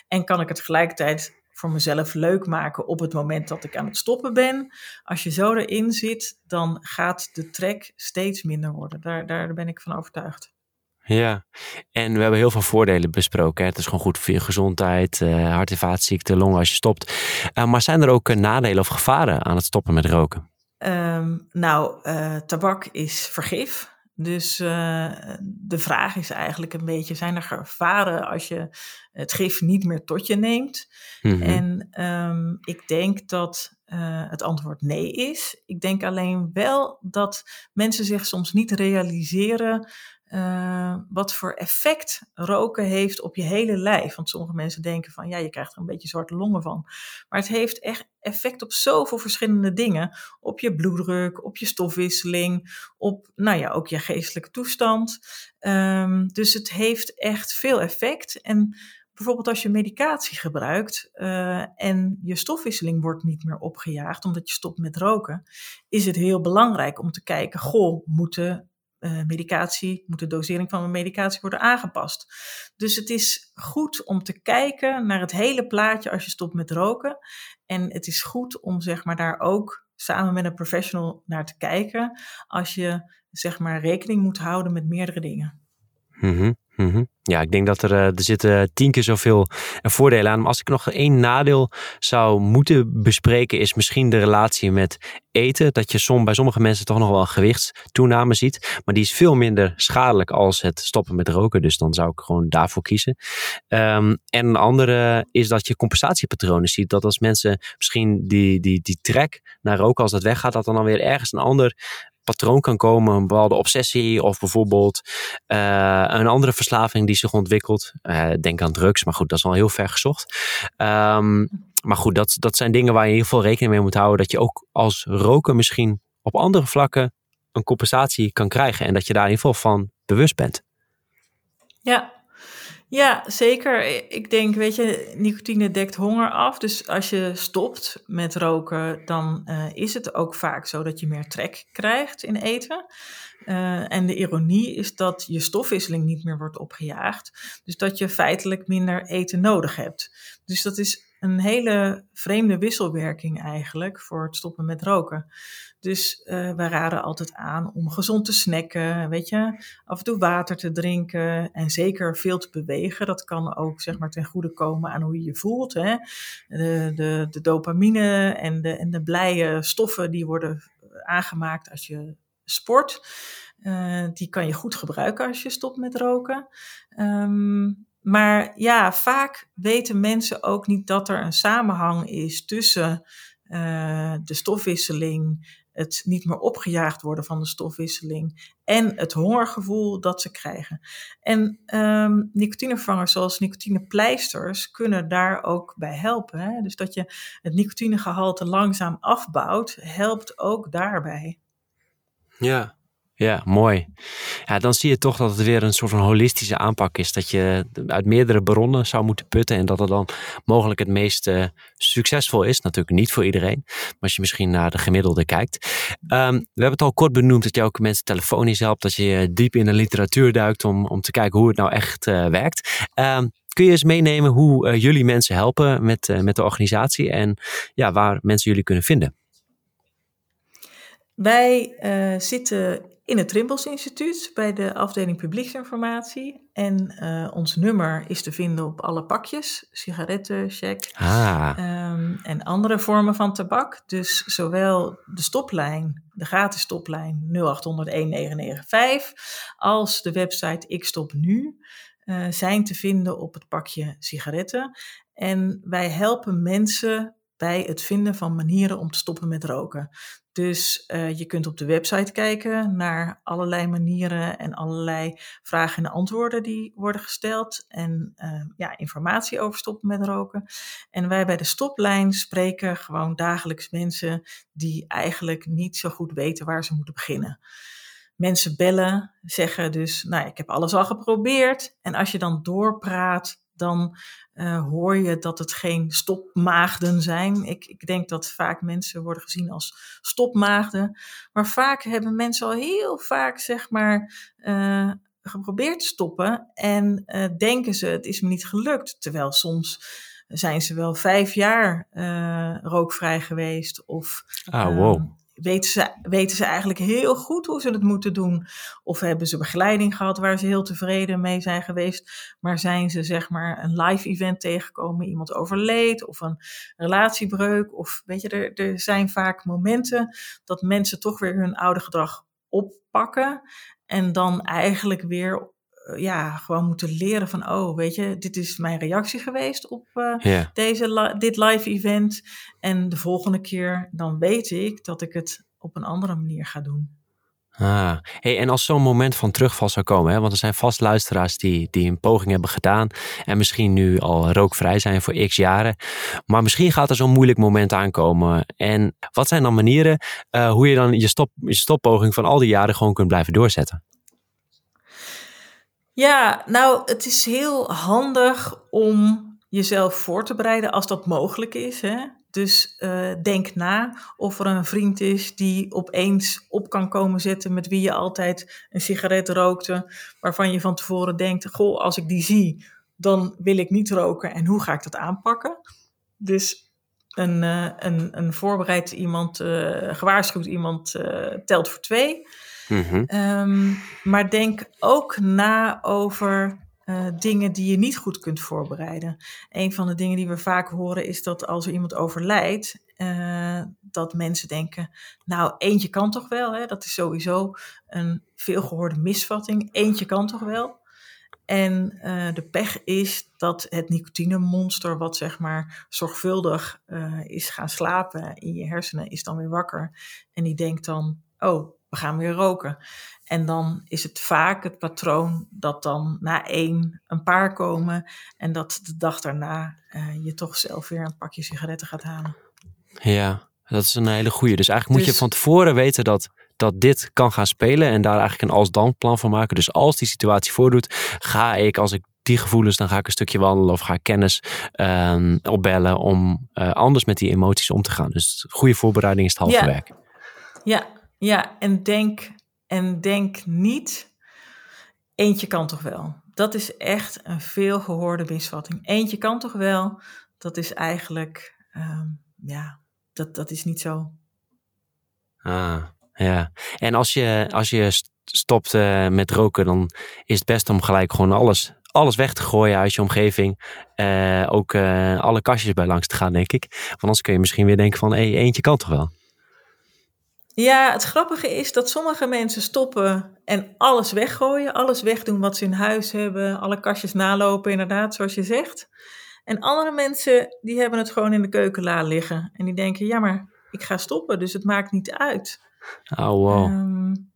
Speaker 2: En kan ik het tegelijkertijd voor mezelf leuk maken op het moment dat ik aan het stoppen ben. Als je zo erin zit, dan gaat de trek steeds minder worden. Daar, daar ben ik van overtuigd.
Speaker 1: Ja, en we hebben heel veel voordelen besproken. Hè? Het is gewoon goed voor je gezondheid, uh, hart- en vaatziekten, longen als je stopt. Uh, maar zijn er ook uh, nadelen of gevaren aan het stoppen met roken?
Speaker 2: Um, nou, tabak is vergif. Dus uh, de vraag is eigenlijk een beetje: zijn er gevaren als je het gif niet meer tot je neemt? Mm -hmm. En um, ik denk dat uh, het antwoord nee is. Ik denk alleen wel dat mensen zich soms niet realiseren uh, wat voor effect roken heeft op je hele lijf. Want sommige mensen denken van ja, je krijgt er een beetje zwarte longen van. Maar het heeft echt effect op zoveel verschillende dingen. Op je bloeddruk, op je stofwisseling, op nou ja, ook je geestelijke toestand. Um, dus het heeft echt veel effect. En bijvoorbeeld als je medicatie gebruikt uh, en je stofwisseling wordt niet meer opgejaagd omdat je stopt met roken, is het heel belangrijk om te kijken, goh, moeten uh, medicatie, moet de dosering van mijn medicatie worden aangepast. Dus het is goed om te kijken naar het hele plaatje als je stopt met roken. En het is goed om zeg maar daar ook samen met een professional naar te kijken als je zeg maar rekening moet houden met meerdere dingen.
Speaker 1: Mm. Ja, ik denk dat er, eh, er zitten tien keer zoveel voordelen aan. Als ik nog één nadeel zou moeten bespreken, is misschien de relatie met eten. Dat je som, bij sommige mensen toch nog wel een gewichtstoename ziet. Maar die is veel minder schadelijk als het stoppen met roken. Dus dan zou ik gewoon daarvoor kiezen. Um, en een andere is dat je compensatiepatronen ziet. Dat als mensen misschien die, die, die trek naar roken, als dat weggaat, dat dan, dan weer ergens een ander patroon kan komen, een bepaalde obsessie of bijvoorbeeld uh, een andere verslaving die zich ontwikkelt. Uh, denk aan drugs, maar goed, dat is al heel ver gezocht. Um, maar goed, dat, dat zijn dingen waar je ieder geval rekening mee moet houden. Dat je ook als roker misschien op andere vlakken een compensatie kan krijgen. En dat je daar in ieder geval van bewust bent.
Speaker 2: Ja, ja, zeker. Ik denk, weet je, nicotine dekt honger af. Dus als je stopt met roken, dan uh, is het ook vaak zo dat je meer trek krijgt in eten. Uh, en de ironie is dat je stofwisseling niet meer wordt opgejaagd. Dus dat je feitelijk minder eten nodig hebt. Dus dat is een hele vreemde wisselwerking eigenlijk voor het stoppen met roken. Dus uh, we raden altijd aan om gezond te snacken, weet je, af en toe water te drinken en zeker veel te bewegen. Dat kan ook zeg maar ten goede komen aan hoe je je voelt. Hè? De, de, de dopamine en de, en de blije stoffen die worden aangemaakt als je sport. Uh, die kan je goed gebruiken als je stopt met roken. Um, maar ja, vaak weten mensen ook niet dat er een samenhang is tussen de stofwisseling, het niet meer opgejaagd worden van de stofwisseling en het hongergevoel dat ze krijgen. En um, nicotinevervangers zoals nicotinepleisters kunnen daar ook bij helpen. Dus dat je het nicotinegehalte langzaam afbouwt, helpt ook daarbij.
Speaker 1: Ja, Ja, mooi. Ja, dan zie je toch dat het weer een soort van holistische aanpak is. Dat je uit meerdere bronnen zou moeten putten. En dat het dan mogelijk het meest uh, succesvol is. Natuurlijk niet voor iedereen. Maar als je misschien naar de gemiddelde kijkt. Um, we hebben het al kort benoemd dat je ook mensen telefonisch helpt. Dat je diep in de literatuur duikt om, om te kijken hoe het nou echt uh, werkt. Um, kun je eens meenemen hoe uh, jullie mensen helpen met, met de organisatie. En ja, waar mensen jullie kunnen vinden?
Speaker 2: Wij zitten in het Trimbos Instituut bij de afdeling publieksinformatie. En uh, ons nummer is te vinden op alle pakjes, sigaretten, check ah. um, en andere vormen van tabak. Dus zowel de stoplijn, de gratis stoplijn 0800 1995, als de website Ik Stop Nu uh, zijn te vinden op het pakje sigaretten. En wij helpen mensen bij het vinden van manieren om te stoppen met roken. Dus uh, je kunt op de website kijken naar allerlei manieren en allerlei vragen en antwoorden die worden gesteld. En uh, ja, informatie over stoppen met roken. En wij bij de stoplijn spreken gewoon dagelijks mensen die eigenlijk niet zo goed weten waar ze moeten beginnen. Mensen bellen, zeggen dus, nou, ik heb alles al geprobeerd. En als je dan doorpraat, dan uh, hoor je dat het geen stopmaagden zijn. Ik, ik denk dat vaak mensen worden gezien als stopmaagden. Maar vaak hebben mensen al heel vaak, zeg maar, uh, geprobeerd te stoppen. En uh, denken ze, het is me niet gelukt. Terwijl soms zijn ze wel vijf jaar rookvrij geweest. Of,
Speaker 1: ah, wow.
Speaker 2: Weten ze, weten ze eigenlijk heel goed hoe ze het moeten doen? Of hebben ze begeleiding gehad waar ze heel tevreden mee zijn geweest? Maar zijn ze zeg maar een live event tegengekomen, iemand overleed of een relatiebreuk? Of weet je, er, er zijn vaak momenten dat mensen toch weer hun oude gedrag oppakken en dan eigenlijk weer ja, gewoon moeten leren van, oh, weet je, dit is mijn reactie geweest op uh, deze, dit live event. En de volgende keer, dan weet ik dat ik het op een andere manier ga doen.
Speaker 1: Ah, hey, en als zo'n moment van terugval zou komen, hè, want er zijn vast luisteraars die, die een poging hebben gedaan en misschien nu al rookvrij zijn voor x jaren, maar misschien gaat er zo'n moeilijk moment aankomen. En wat zijn dan manieren uh, hoe je dan je, stop, je stoppoging van al die jaren gewoon kunt blijven doorzetten?
Speaker 2: Ja, nou, het is heel handig om jezelf voor te bereiden als dat mogelijk is. Hè? Dus uh, denk na of er een vriend is die opeens op kan komen zetten met wie je altijd een sigaret rookte, waarvan je van tevoren denkt: Goh, als ik die zie, dan wil ik niet roken en hoe ga ik dat aanpakken? Dus een, uh, een, een voorbereid iemand, uh, gewaarschuwd iemand telt voor twee. Mm um, maar denk ook na over uh, dingen die je niet goed kunt voorbereiden. Een van de dingen die we vaak horen is dat als er iemand overlijdt, uh, dat mensen denken, nou eentje kan toch wel, hè? dat is sowieso een veelgehoorde misvatting, eentje kan toch wel. En uh, de pech is dat het nicotinemonster, wat zeg maar zorgvuldig is gaan slapen in je hersenen, is dan weer wakker. En die denkt dan, oh, we gaan weer roken. En dan is het vaak het patroon dat dan na één een paar komen en dat de dag daarna uh, je toch zelf weer een pakje sigaretten gaat halen.
Speaker 1: Ja, dat is een hele goede. Dus eigenlijk moet je dus- van tevoren weten dat, dat dit kan gaan spelen en daar eigenlijk een als-dan plan van maken. Dus als die situatie voordoet, ga ik als ik die gevoelens, dan ga ik een stukje wandelen of ga ik kennis uh, opbellen om uh, anders met die emoties om te gaan. Dus goede voorbereiding is het halve
Speaker 2: ja.
Speaker 1: werk.
Speaker 2: Ja, ja, en denk, en denk niet, eentje kan toch wel. Dat is echt een veel gehoorde misvatting. Eentje kan toch wel, dat is eigenlijk, um, ja, dat, dat is niet zo.
Speaker 1: Ah, ja. En als je, als je stopt uh, met roken, dan is het best om gelijk gewoon alles, alles weg te gooien uit je omgeving. Uh, ook uh, alle kastjes bij langs te gaan, denk ik. Want anders kun je misschien weer denken van, hé, eentje kan toch wel.
Speaker 2: Ja, het grappige is dat sommige mensen stoppen en alles weggooien, alles wegdoen wat ze in huis hebben, alle kastjes nalopen, inderdaad, zoals je zegt. En andere mensen, die hebben het gewoon in de keukenla liggen en die denken, ja, maar ik ga stoppen, dus het maakt niet uit.
Speaker 1: Oh, wow. Um,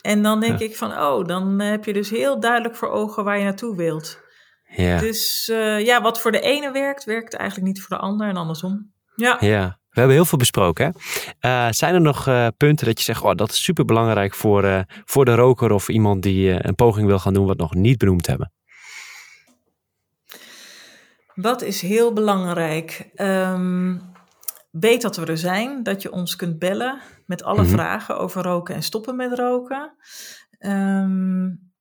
Speaker 2: en dan denk ja. ik van, oh, dan heb je dus heel duidelijk voor ogen waar je naartoe wilt.
Speaker 1: Ja.
Speaker 2: Dus uh, ja, wat voor de ene werkt, werkt eigenlijk niet voor de ander en andersom. Ja.
Speaker 1: Ja. We hebben heel veel besproken. Hè? Uh, zijn er nog uh, punten dat je zegt, oh, dat is super belangrijk voor, uh, voor de roker of iemand die een poging wil gaan doen wat nog niet benoemd hebben?
Speaker 2: Wat is heel belangrijk? Um, weet dat we er zijn, dat je ons kunt bellen met alle mm-hmm. vragen over roken en stoppen met roken. Um,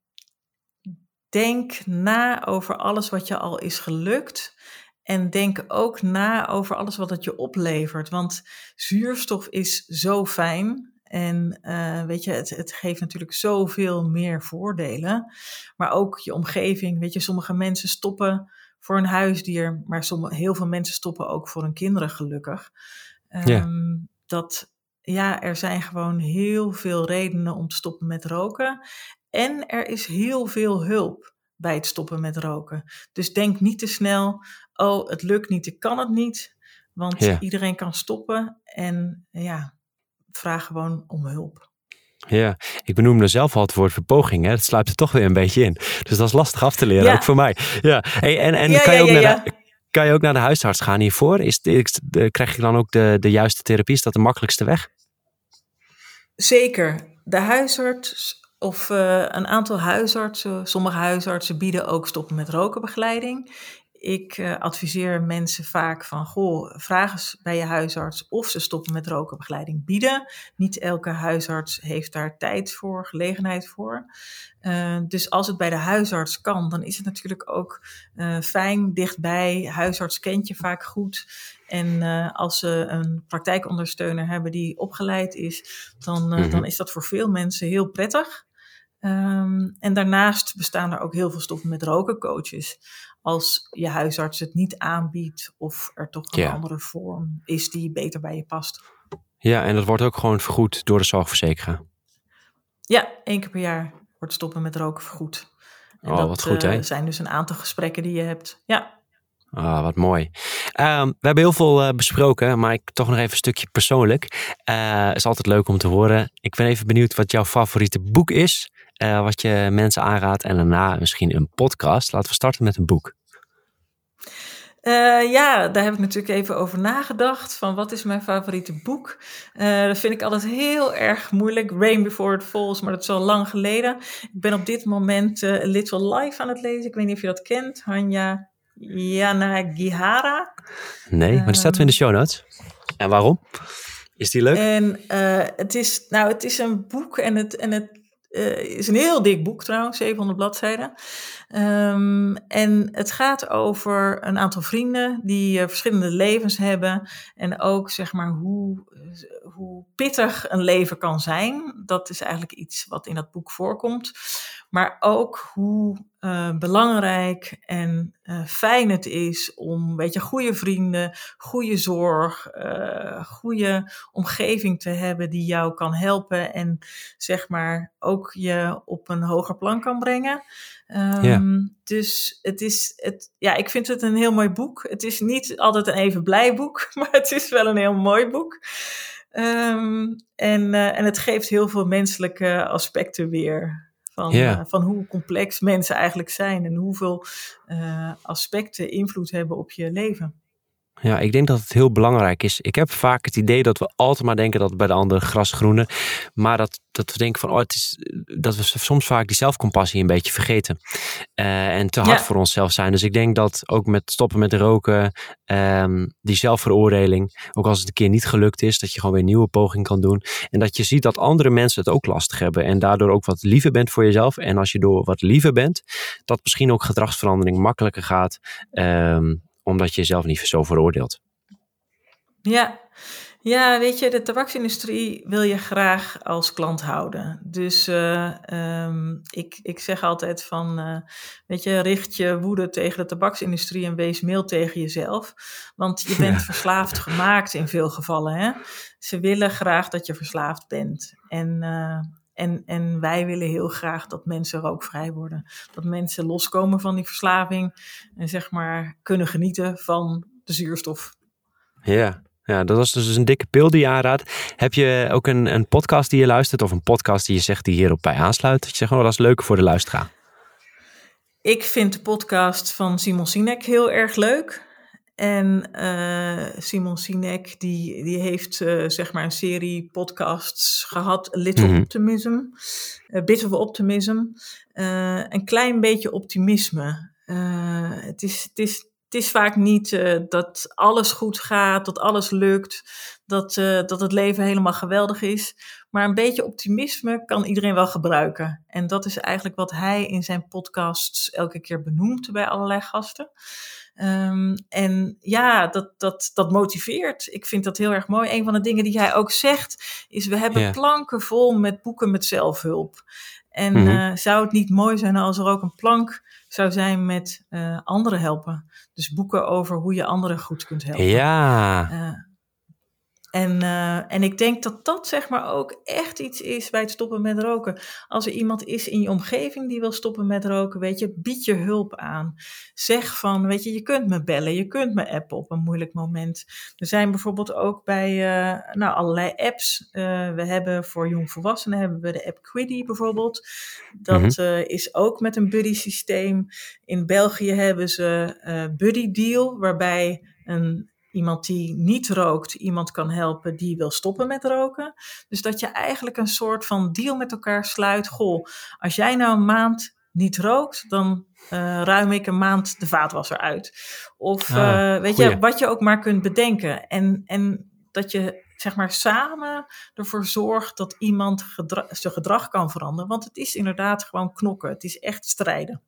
Speaker 2: denk na over alles wat je al is gelukt. En denk ook na over alles wat het je oplevert. Want zuurstof is zo fijn. En uh, weet je, het, het geeft natuurlijk zoveel meer voordelen. Maar ook je omgeving. Weet je, sommige mensen stoppen voor een huisdier. Maar sommige, heel veel mensen stoppen ook voor hun kinderen, gelukkig. Um, ja. Dat, ja, er zijn gewoon heel veel redenen om te stoppen met roken. En er is heel veel hulp bij het stoppen met roken. Dus denk niet te snel, oh, het lukt niet, ik kan het niet. Want iedereen kan stoppen en ja, vraag gewoon om hulp.
Speaker 1: Ja, ik benoemde zelf al het woord verpoging. Hè? Dat sluipt er toch weer een beetje in. Dus dat is lastig af te leren, ook voor mij. Ja, hey, en, en kan, je ook naar de, kan je ook naar de huisarts gaan hiervoor? Is, de, krijg je dan ook de, de juiste therapie? Is dat de makkelijkste weg?
Speaker 2: Zeker. De huisarts of uh, een aantal huisartsen, sommige huisartsen bieden ook stoppen met rokenbegeleiding. Ik uh, adviseer mensen vaak van, goh, vraag eens bij je huisarts of ze stoppen met rokenbegeleiding bieden. Niet elke huisarts heeft daar tijd voor, gelegenheid voor. Uh, dus als het bij de huisarts kan, dan is het natuurlijk ook uh, fijn, dichtbij. Huisarts kent je vaak goed. En als ze een praktijkondersteuner hebben die opgeleid is, dan, dan is dat voor veel mensen heel prettig. Um, en daarnaast bestaan er ook heel veel stoppen met roken coaches. Als je huisarts het niet aanbiedt of er toch een andere vorm is die beter bij je past.
Speaker 1: Ja, en dat wordt ook gewoon vergoed door de zorgverzekeraar.
Speaker 2: Ja, één keer per jaar wordt stoppen met roken vergoed.
Speaker 1: En oh, dat, wat goed, hè?
Speaker 2: Uh, zijn dus een aantal gesprekken die je hebt. Ja.
Speaker 1: Ah, wat mooi. Um, we hebben heel veel uh, besproken, maar ik toch nog even een stukje persoonlijk. Uh, is altijd leuk om te horen. Ik ben even benieuwd wat jouw favoriete boek is uh, wat je mensen aanraadt en daarna misschien een podcast. Laten we starten met een boek.
Speaker 2: Uh, ja, daar heb ik natuurlijk even over nagedacht. Van wat is mijn favoriete boek? Uh, dat vind ik altijd heel erg moeilijk. Rain Before It Falls, maar dat is al lang geleden. Ik ben op dit moment uh, Little Life aan het lezen. Ik weet niet of je dat kent. Hanya Yanagihara.
Speaker 1: Nee, maar die staat er in de show notes. En waarom? Is die leuk?
Speaker 2: En het, is, nou, het is een boek en het, en het uh, is een heel dik boek trouwens, 700 bladzijden. Um, en het gaat over een aantal vrienden die uh, verschillende levens hebben. En ook zeg maar hoe, hoe pittig een leven kan zijn. Dat is eigenlijk iets wat in dat boek voorkomt. Maar ook hoe uh, belangrijk en uh, fijn het is om, weet je, goede vrienden, goede zorg, uh, goede omgeving te hebben die jou kan helpen en zeg maar ook je op een hoger plan kan brengen. Um, ja. Dus het is, het, ja, ik vind het een heel mooi boek. Het is niet altijd een even blij boek, maar het is wel een heel mooi boek. Um, en, en het geeft heel veel menselijke aspecten weer. Van, uh, van hoe complex mensen eigenlijk zijn en hoeveel uh, aspecten invloed hebben op je leven.
Speaker 1: Ja, ik denk dat het heel belangrijk is. Ik heb vaak het idee dat we altijd maar denken dat bij de andere gras groener. Maar dat, dat we denken van, oh, het is, dat we soms vaak die zelfcompassie een beetje vergeten. Uh, en te hard ja. voor onszelf zijn. Dus ik denk dat ook met stoppen met roken, um, die zelfveroordeling, ook als het een keer niet gelukt is, dat je gewoon weer een nieuwe poging kan doen. En dat je ziet dat andere mensen het ook lastig hebben. En daardoor ook wat liever bent voor jezelf. En als je door wat liever bent, dat misschien ook gedragsverandering makkelijker gaat. Um, omdat je jezelf niet zo veroordeelt.
Speaker 2: Ja. ja, weet je, de tabaksindustrie wil je graag als klant houden. Dus uh, um, ik, ik zeg altijd van, uh, weet je, richt je woede tegen de tabaksindustrie en wees mail tegen jezelf. Want je bent ja. verslaafd gemaakt in veel gevallen. Hè? Ze willen graag dat je verslaafd bent. En, uh, en, en wij willen heel graag dat mensen rookvrij worden. Dat mensen loskomen van die verslaving en zeg maar kunnen genieten van de zuurstof.
Speaker 1: Ja, ja, dat was dus een dikke pil die je aanraadt. Heb je ook een, een podcast die je luistert of een podcast die je zegt die hierop bij aansluit? Dat je zegt, oh, dat is leuk voor de luisteraar.
Speaker 2: Ik vind de podcast van Simon Sinek heel erg leuk. En uh, Simon Sinek, die, die heeft uh, zeg maar een serie podcasts gehad, Little mm -hmm. Optimism, uh, Bit of Optimism. een klein beetje optimisme. het, is, het, is, het is vaak niet dat alles goed gaat, dat alles lukt, dat, dat het leven helemaal geweldig is. Maar een beetje optimisme kan iedereen wel gebruiken. En dat is eigenlijk wat hij in zijn podcasts elke keer benoemt bij allerlei gasten. Um, en ja, dat, dat, dat motiveert. Ik vind dat heel erg mooi. Een van de dingen die hij ook zegt is: we hebben yeah. planken vol met boeken met zelfhulp. En mm -hmm. uh, zou het niet mooi zijn als er ook een plank zou zijn met uh, anderen helpen? Dus boeken over hoe je anderen goed kunt helpen.
Speaker 1: Ja. Uh,
Speaker 2: en, uh, en ik denk dat dat zeg maar ook echt iets is bij het stoppen met roken. Als er iemand is in je omgeving die wil stoppen met roken, weet je, bied je hulp aan. Zeg van, weet je, je kunt me bellen, je kunt me appen op een moeilijk moment. Er zijn bijvoorbeeld ook bij uh, nou, allerlei apps. Uh, we hebben voor jongvolwassenen hebben we de app Quiddy bijvoorbeeld. Dat mm -hmm. is ook met een buddy systeem. In België hebben ze Buddy Deal, waarbij een iemand die niet rookt iemand kan helpen die wil stoppen met roken. Dus dat je eigenlijk een soort van deal met elkaar sluit. Goh, als jij nou een maand niet rookt, dan uh, ruim ik een maand de vaatwasser uit. Of ah, uh, weet goeie. je, wat je ook maar kunt bedenken. En, en dat je zeg maar samen ervoor zorgt dat iemand gedra zijn gedrag kan veranderen. Want het is inderdaad gewoon knokken. Het is echt strijden.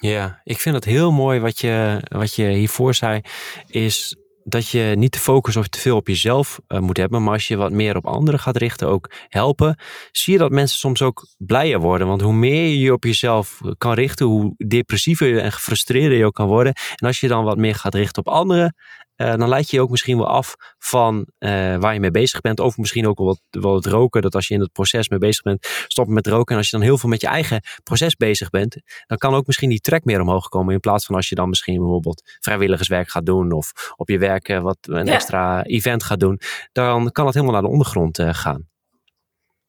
Speaker 1: Ja, ik vind het heel mooi wat je, wat je hiervoor zei. Is dat je niet te focussen of te veel op jezelf uh, moet hebben. Maar als je wat meer op anderen gaat richten, ook helpen, zie je dat mensen soms ook blijer worden. Want hoe meer je je op jezelf kan richten, hoe depressiever en gefrustreerder je ook kan worden. En als je dan wat meer gaat richten op anderen, uh, dan leid je je ook misschien wel af van uh, waar je mee bezig bent. Of misschien ook wel wat, wel het roken. Dat als je in het proces mee bezig bent, stoppen met roken. En als je dan heel veel met je eigen proces bezig bent, dan kan ook misschien die trek meer omhoog komen. In plaats van als je dan misschien bijvoorbeeld vrijwilligerswerk gaat doen. Of op je werk uh, wat een ja. extra event gaat doen. Dan kan dat helemaal naar de ondergrond gaan.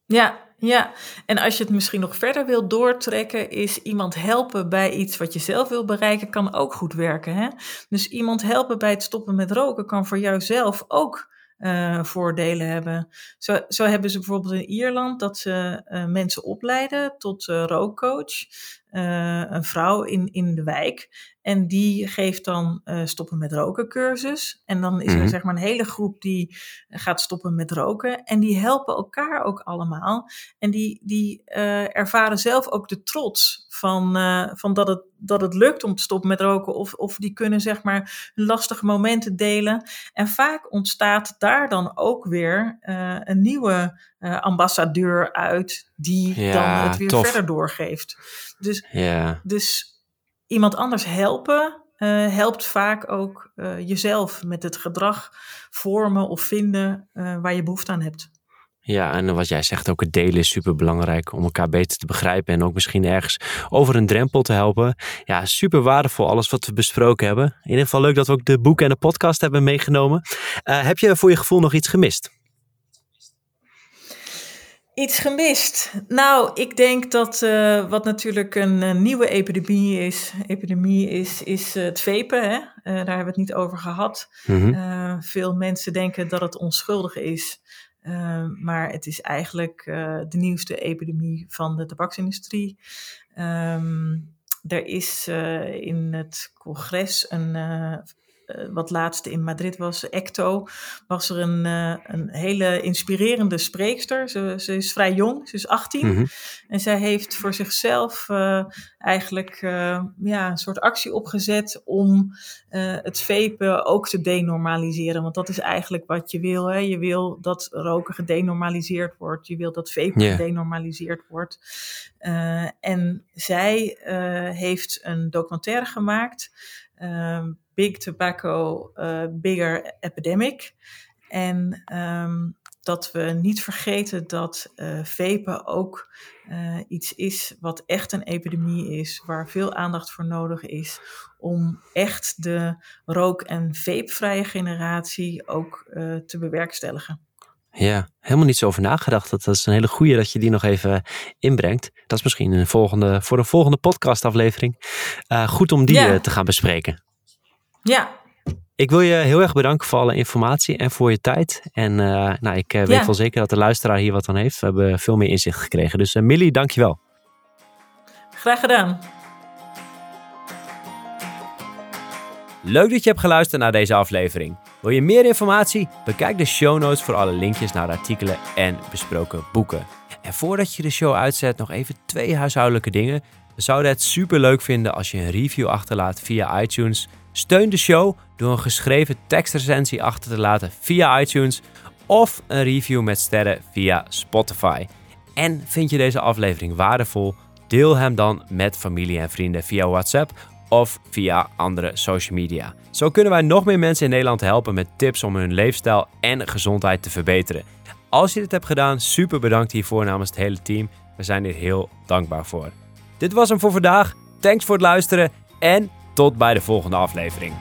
Speaker 2: Ja, ja, en als je het misschien nog verder wil doortrekken, is iemand helpen bij iets wat je zelf wil bereiken, kan ook goed werken. Hè? Dus iemand helpen bij het stoppen met roken kan voor jouzelf ook uh, voordelen hebben. Zo, zo hebben ze bijvoorbeeld in Ierland dat ze uh, mensen opleiden tot uh, rookcoach. een vrouw in, in de wijk. En die geeft dan uh, stoppen met roken cursus. En dan is er mm -hmm. zeg maar een hele groep die gaat stoppen met roken. En die helpen elkaar ook allemaal. En die, die uh, ervaren zelf ook de trots van, uh, van dat, het, dat het lukt om te stoppen met roken. Of, of die kunnen zeg maar lastige momenten delen. En vaak ontstaat daar dan ook weer een nieuwe ambassadeur uit. Die ja, dan het weer tof. verder doorgeeft. Dus,
Speaker 1: ja.
Speaker 2: dus iemand anders helpen uh, helpt vaak ook uh, jezelf met het gedrag vormen of vinden uh, waar je behoefte aan hebt.
Speaker 1: Ja, en wat jij zegt, ook het delen is super belangrijk om elkaar beter te begrijpen en ook misschien ergens over een drempel te helpen. Ja, super waardevol alles wat we besproken hebben. In ieder geval leuk dat we ook de boeken en de podcast hebben meegenomen. heb je voor je gevoel nog iets gemist?
Speaker 2: Iets gemist. Nou, ik denk dat uh, wat natuurlijk een, een, nieuwe epidemie is, epidemie is, is uh, het vepen. Hè? Uh, daar hebben we het niet over gehad. Mm -hmm. veel mensen denken dat het onschuldig is. maar het is eigenlijk de nieuwste epidemie van de tabaksindustrie. Um, er is in het congres een wat laatste in Madrid was, Ecto, was er een, uh, een hele inspirerende spreekster. Ze, ze, is vrij jong, ze is 18. Mm -hmm. En zij heeft voor zichzelf uh, eigenlijk ja, een soort actie opgezet om het vapen ook te denormaliseren. Want dat is eigenlijk wat je wil. Hè? Je wil dat roken gedenormaliseerd wordt. Je wil dat vapen yeah. gedenormaliseerd wordt. en zij heeft een documentaire gemaakt. Um, Big Tobacco, uh, Bigger Epidemic. En um, dat we niet vergeten dat uh, vapen ook uh, iets is wat echt een epidemie is, waar veel aandacht voor nodig is om echt de rook- en vapevrije generatie ook uh, te bewerkstelligen.
Speaker 1: Ja, helemaal niet zo over nagedacht. Dat, is een hele goede dat je die nog even inbrengt. Dat is misschien een volgende, voor een volgende podcastaflevering. goed om die ja. te gaan bespreken.
Speaker 2: Ja.
Speaker 1: Ik wil je heel erg bedanken voor alle informatie en voor je tijd. En nou, ik weet wel zeker dat de luisteraar hier wat aan heeft. We hebben veel meer inzicht gekregen. Dus uh, Millie, dankjewel.
Speaker 2: Graag gedaan.
Speaker 1: Leuk dat je hebt geluisterd naar deze aflevering. Wil je meer informatie? Bekijk de show notes voor alle linkjes naar artikelen en besproken boeken. En voordat je de show uitzet, nog even twee huishoudelijke dingen. We zouden het super leuk vinden als je een review achterlaat via iTunes. Steun de show door een geschreven tekstrecensie achter te laten via iTunes of een review met sterren via Spotify. En vind je deze aflevering waardevol? Deel hem dan met familie en vrienden via WhatsApp of via andere social media. Zo kunnen wij nog meer mensen in Nederland helpen met tips om hun leefstijl en gezondheid te verbeteren. Als je dit hebt gedaan, super bedankt hiervoor namens het hele team. We zijn hier heel dankbaar voor. Dit was hem voor vandaag. Thanks voor het luisteren en tot bij de volgende aflevering.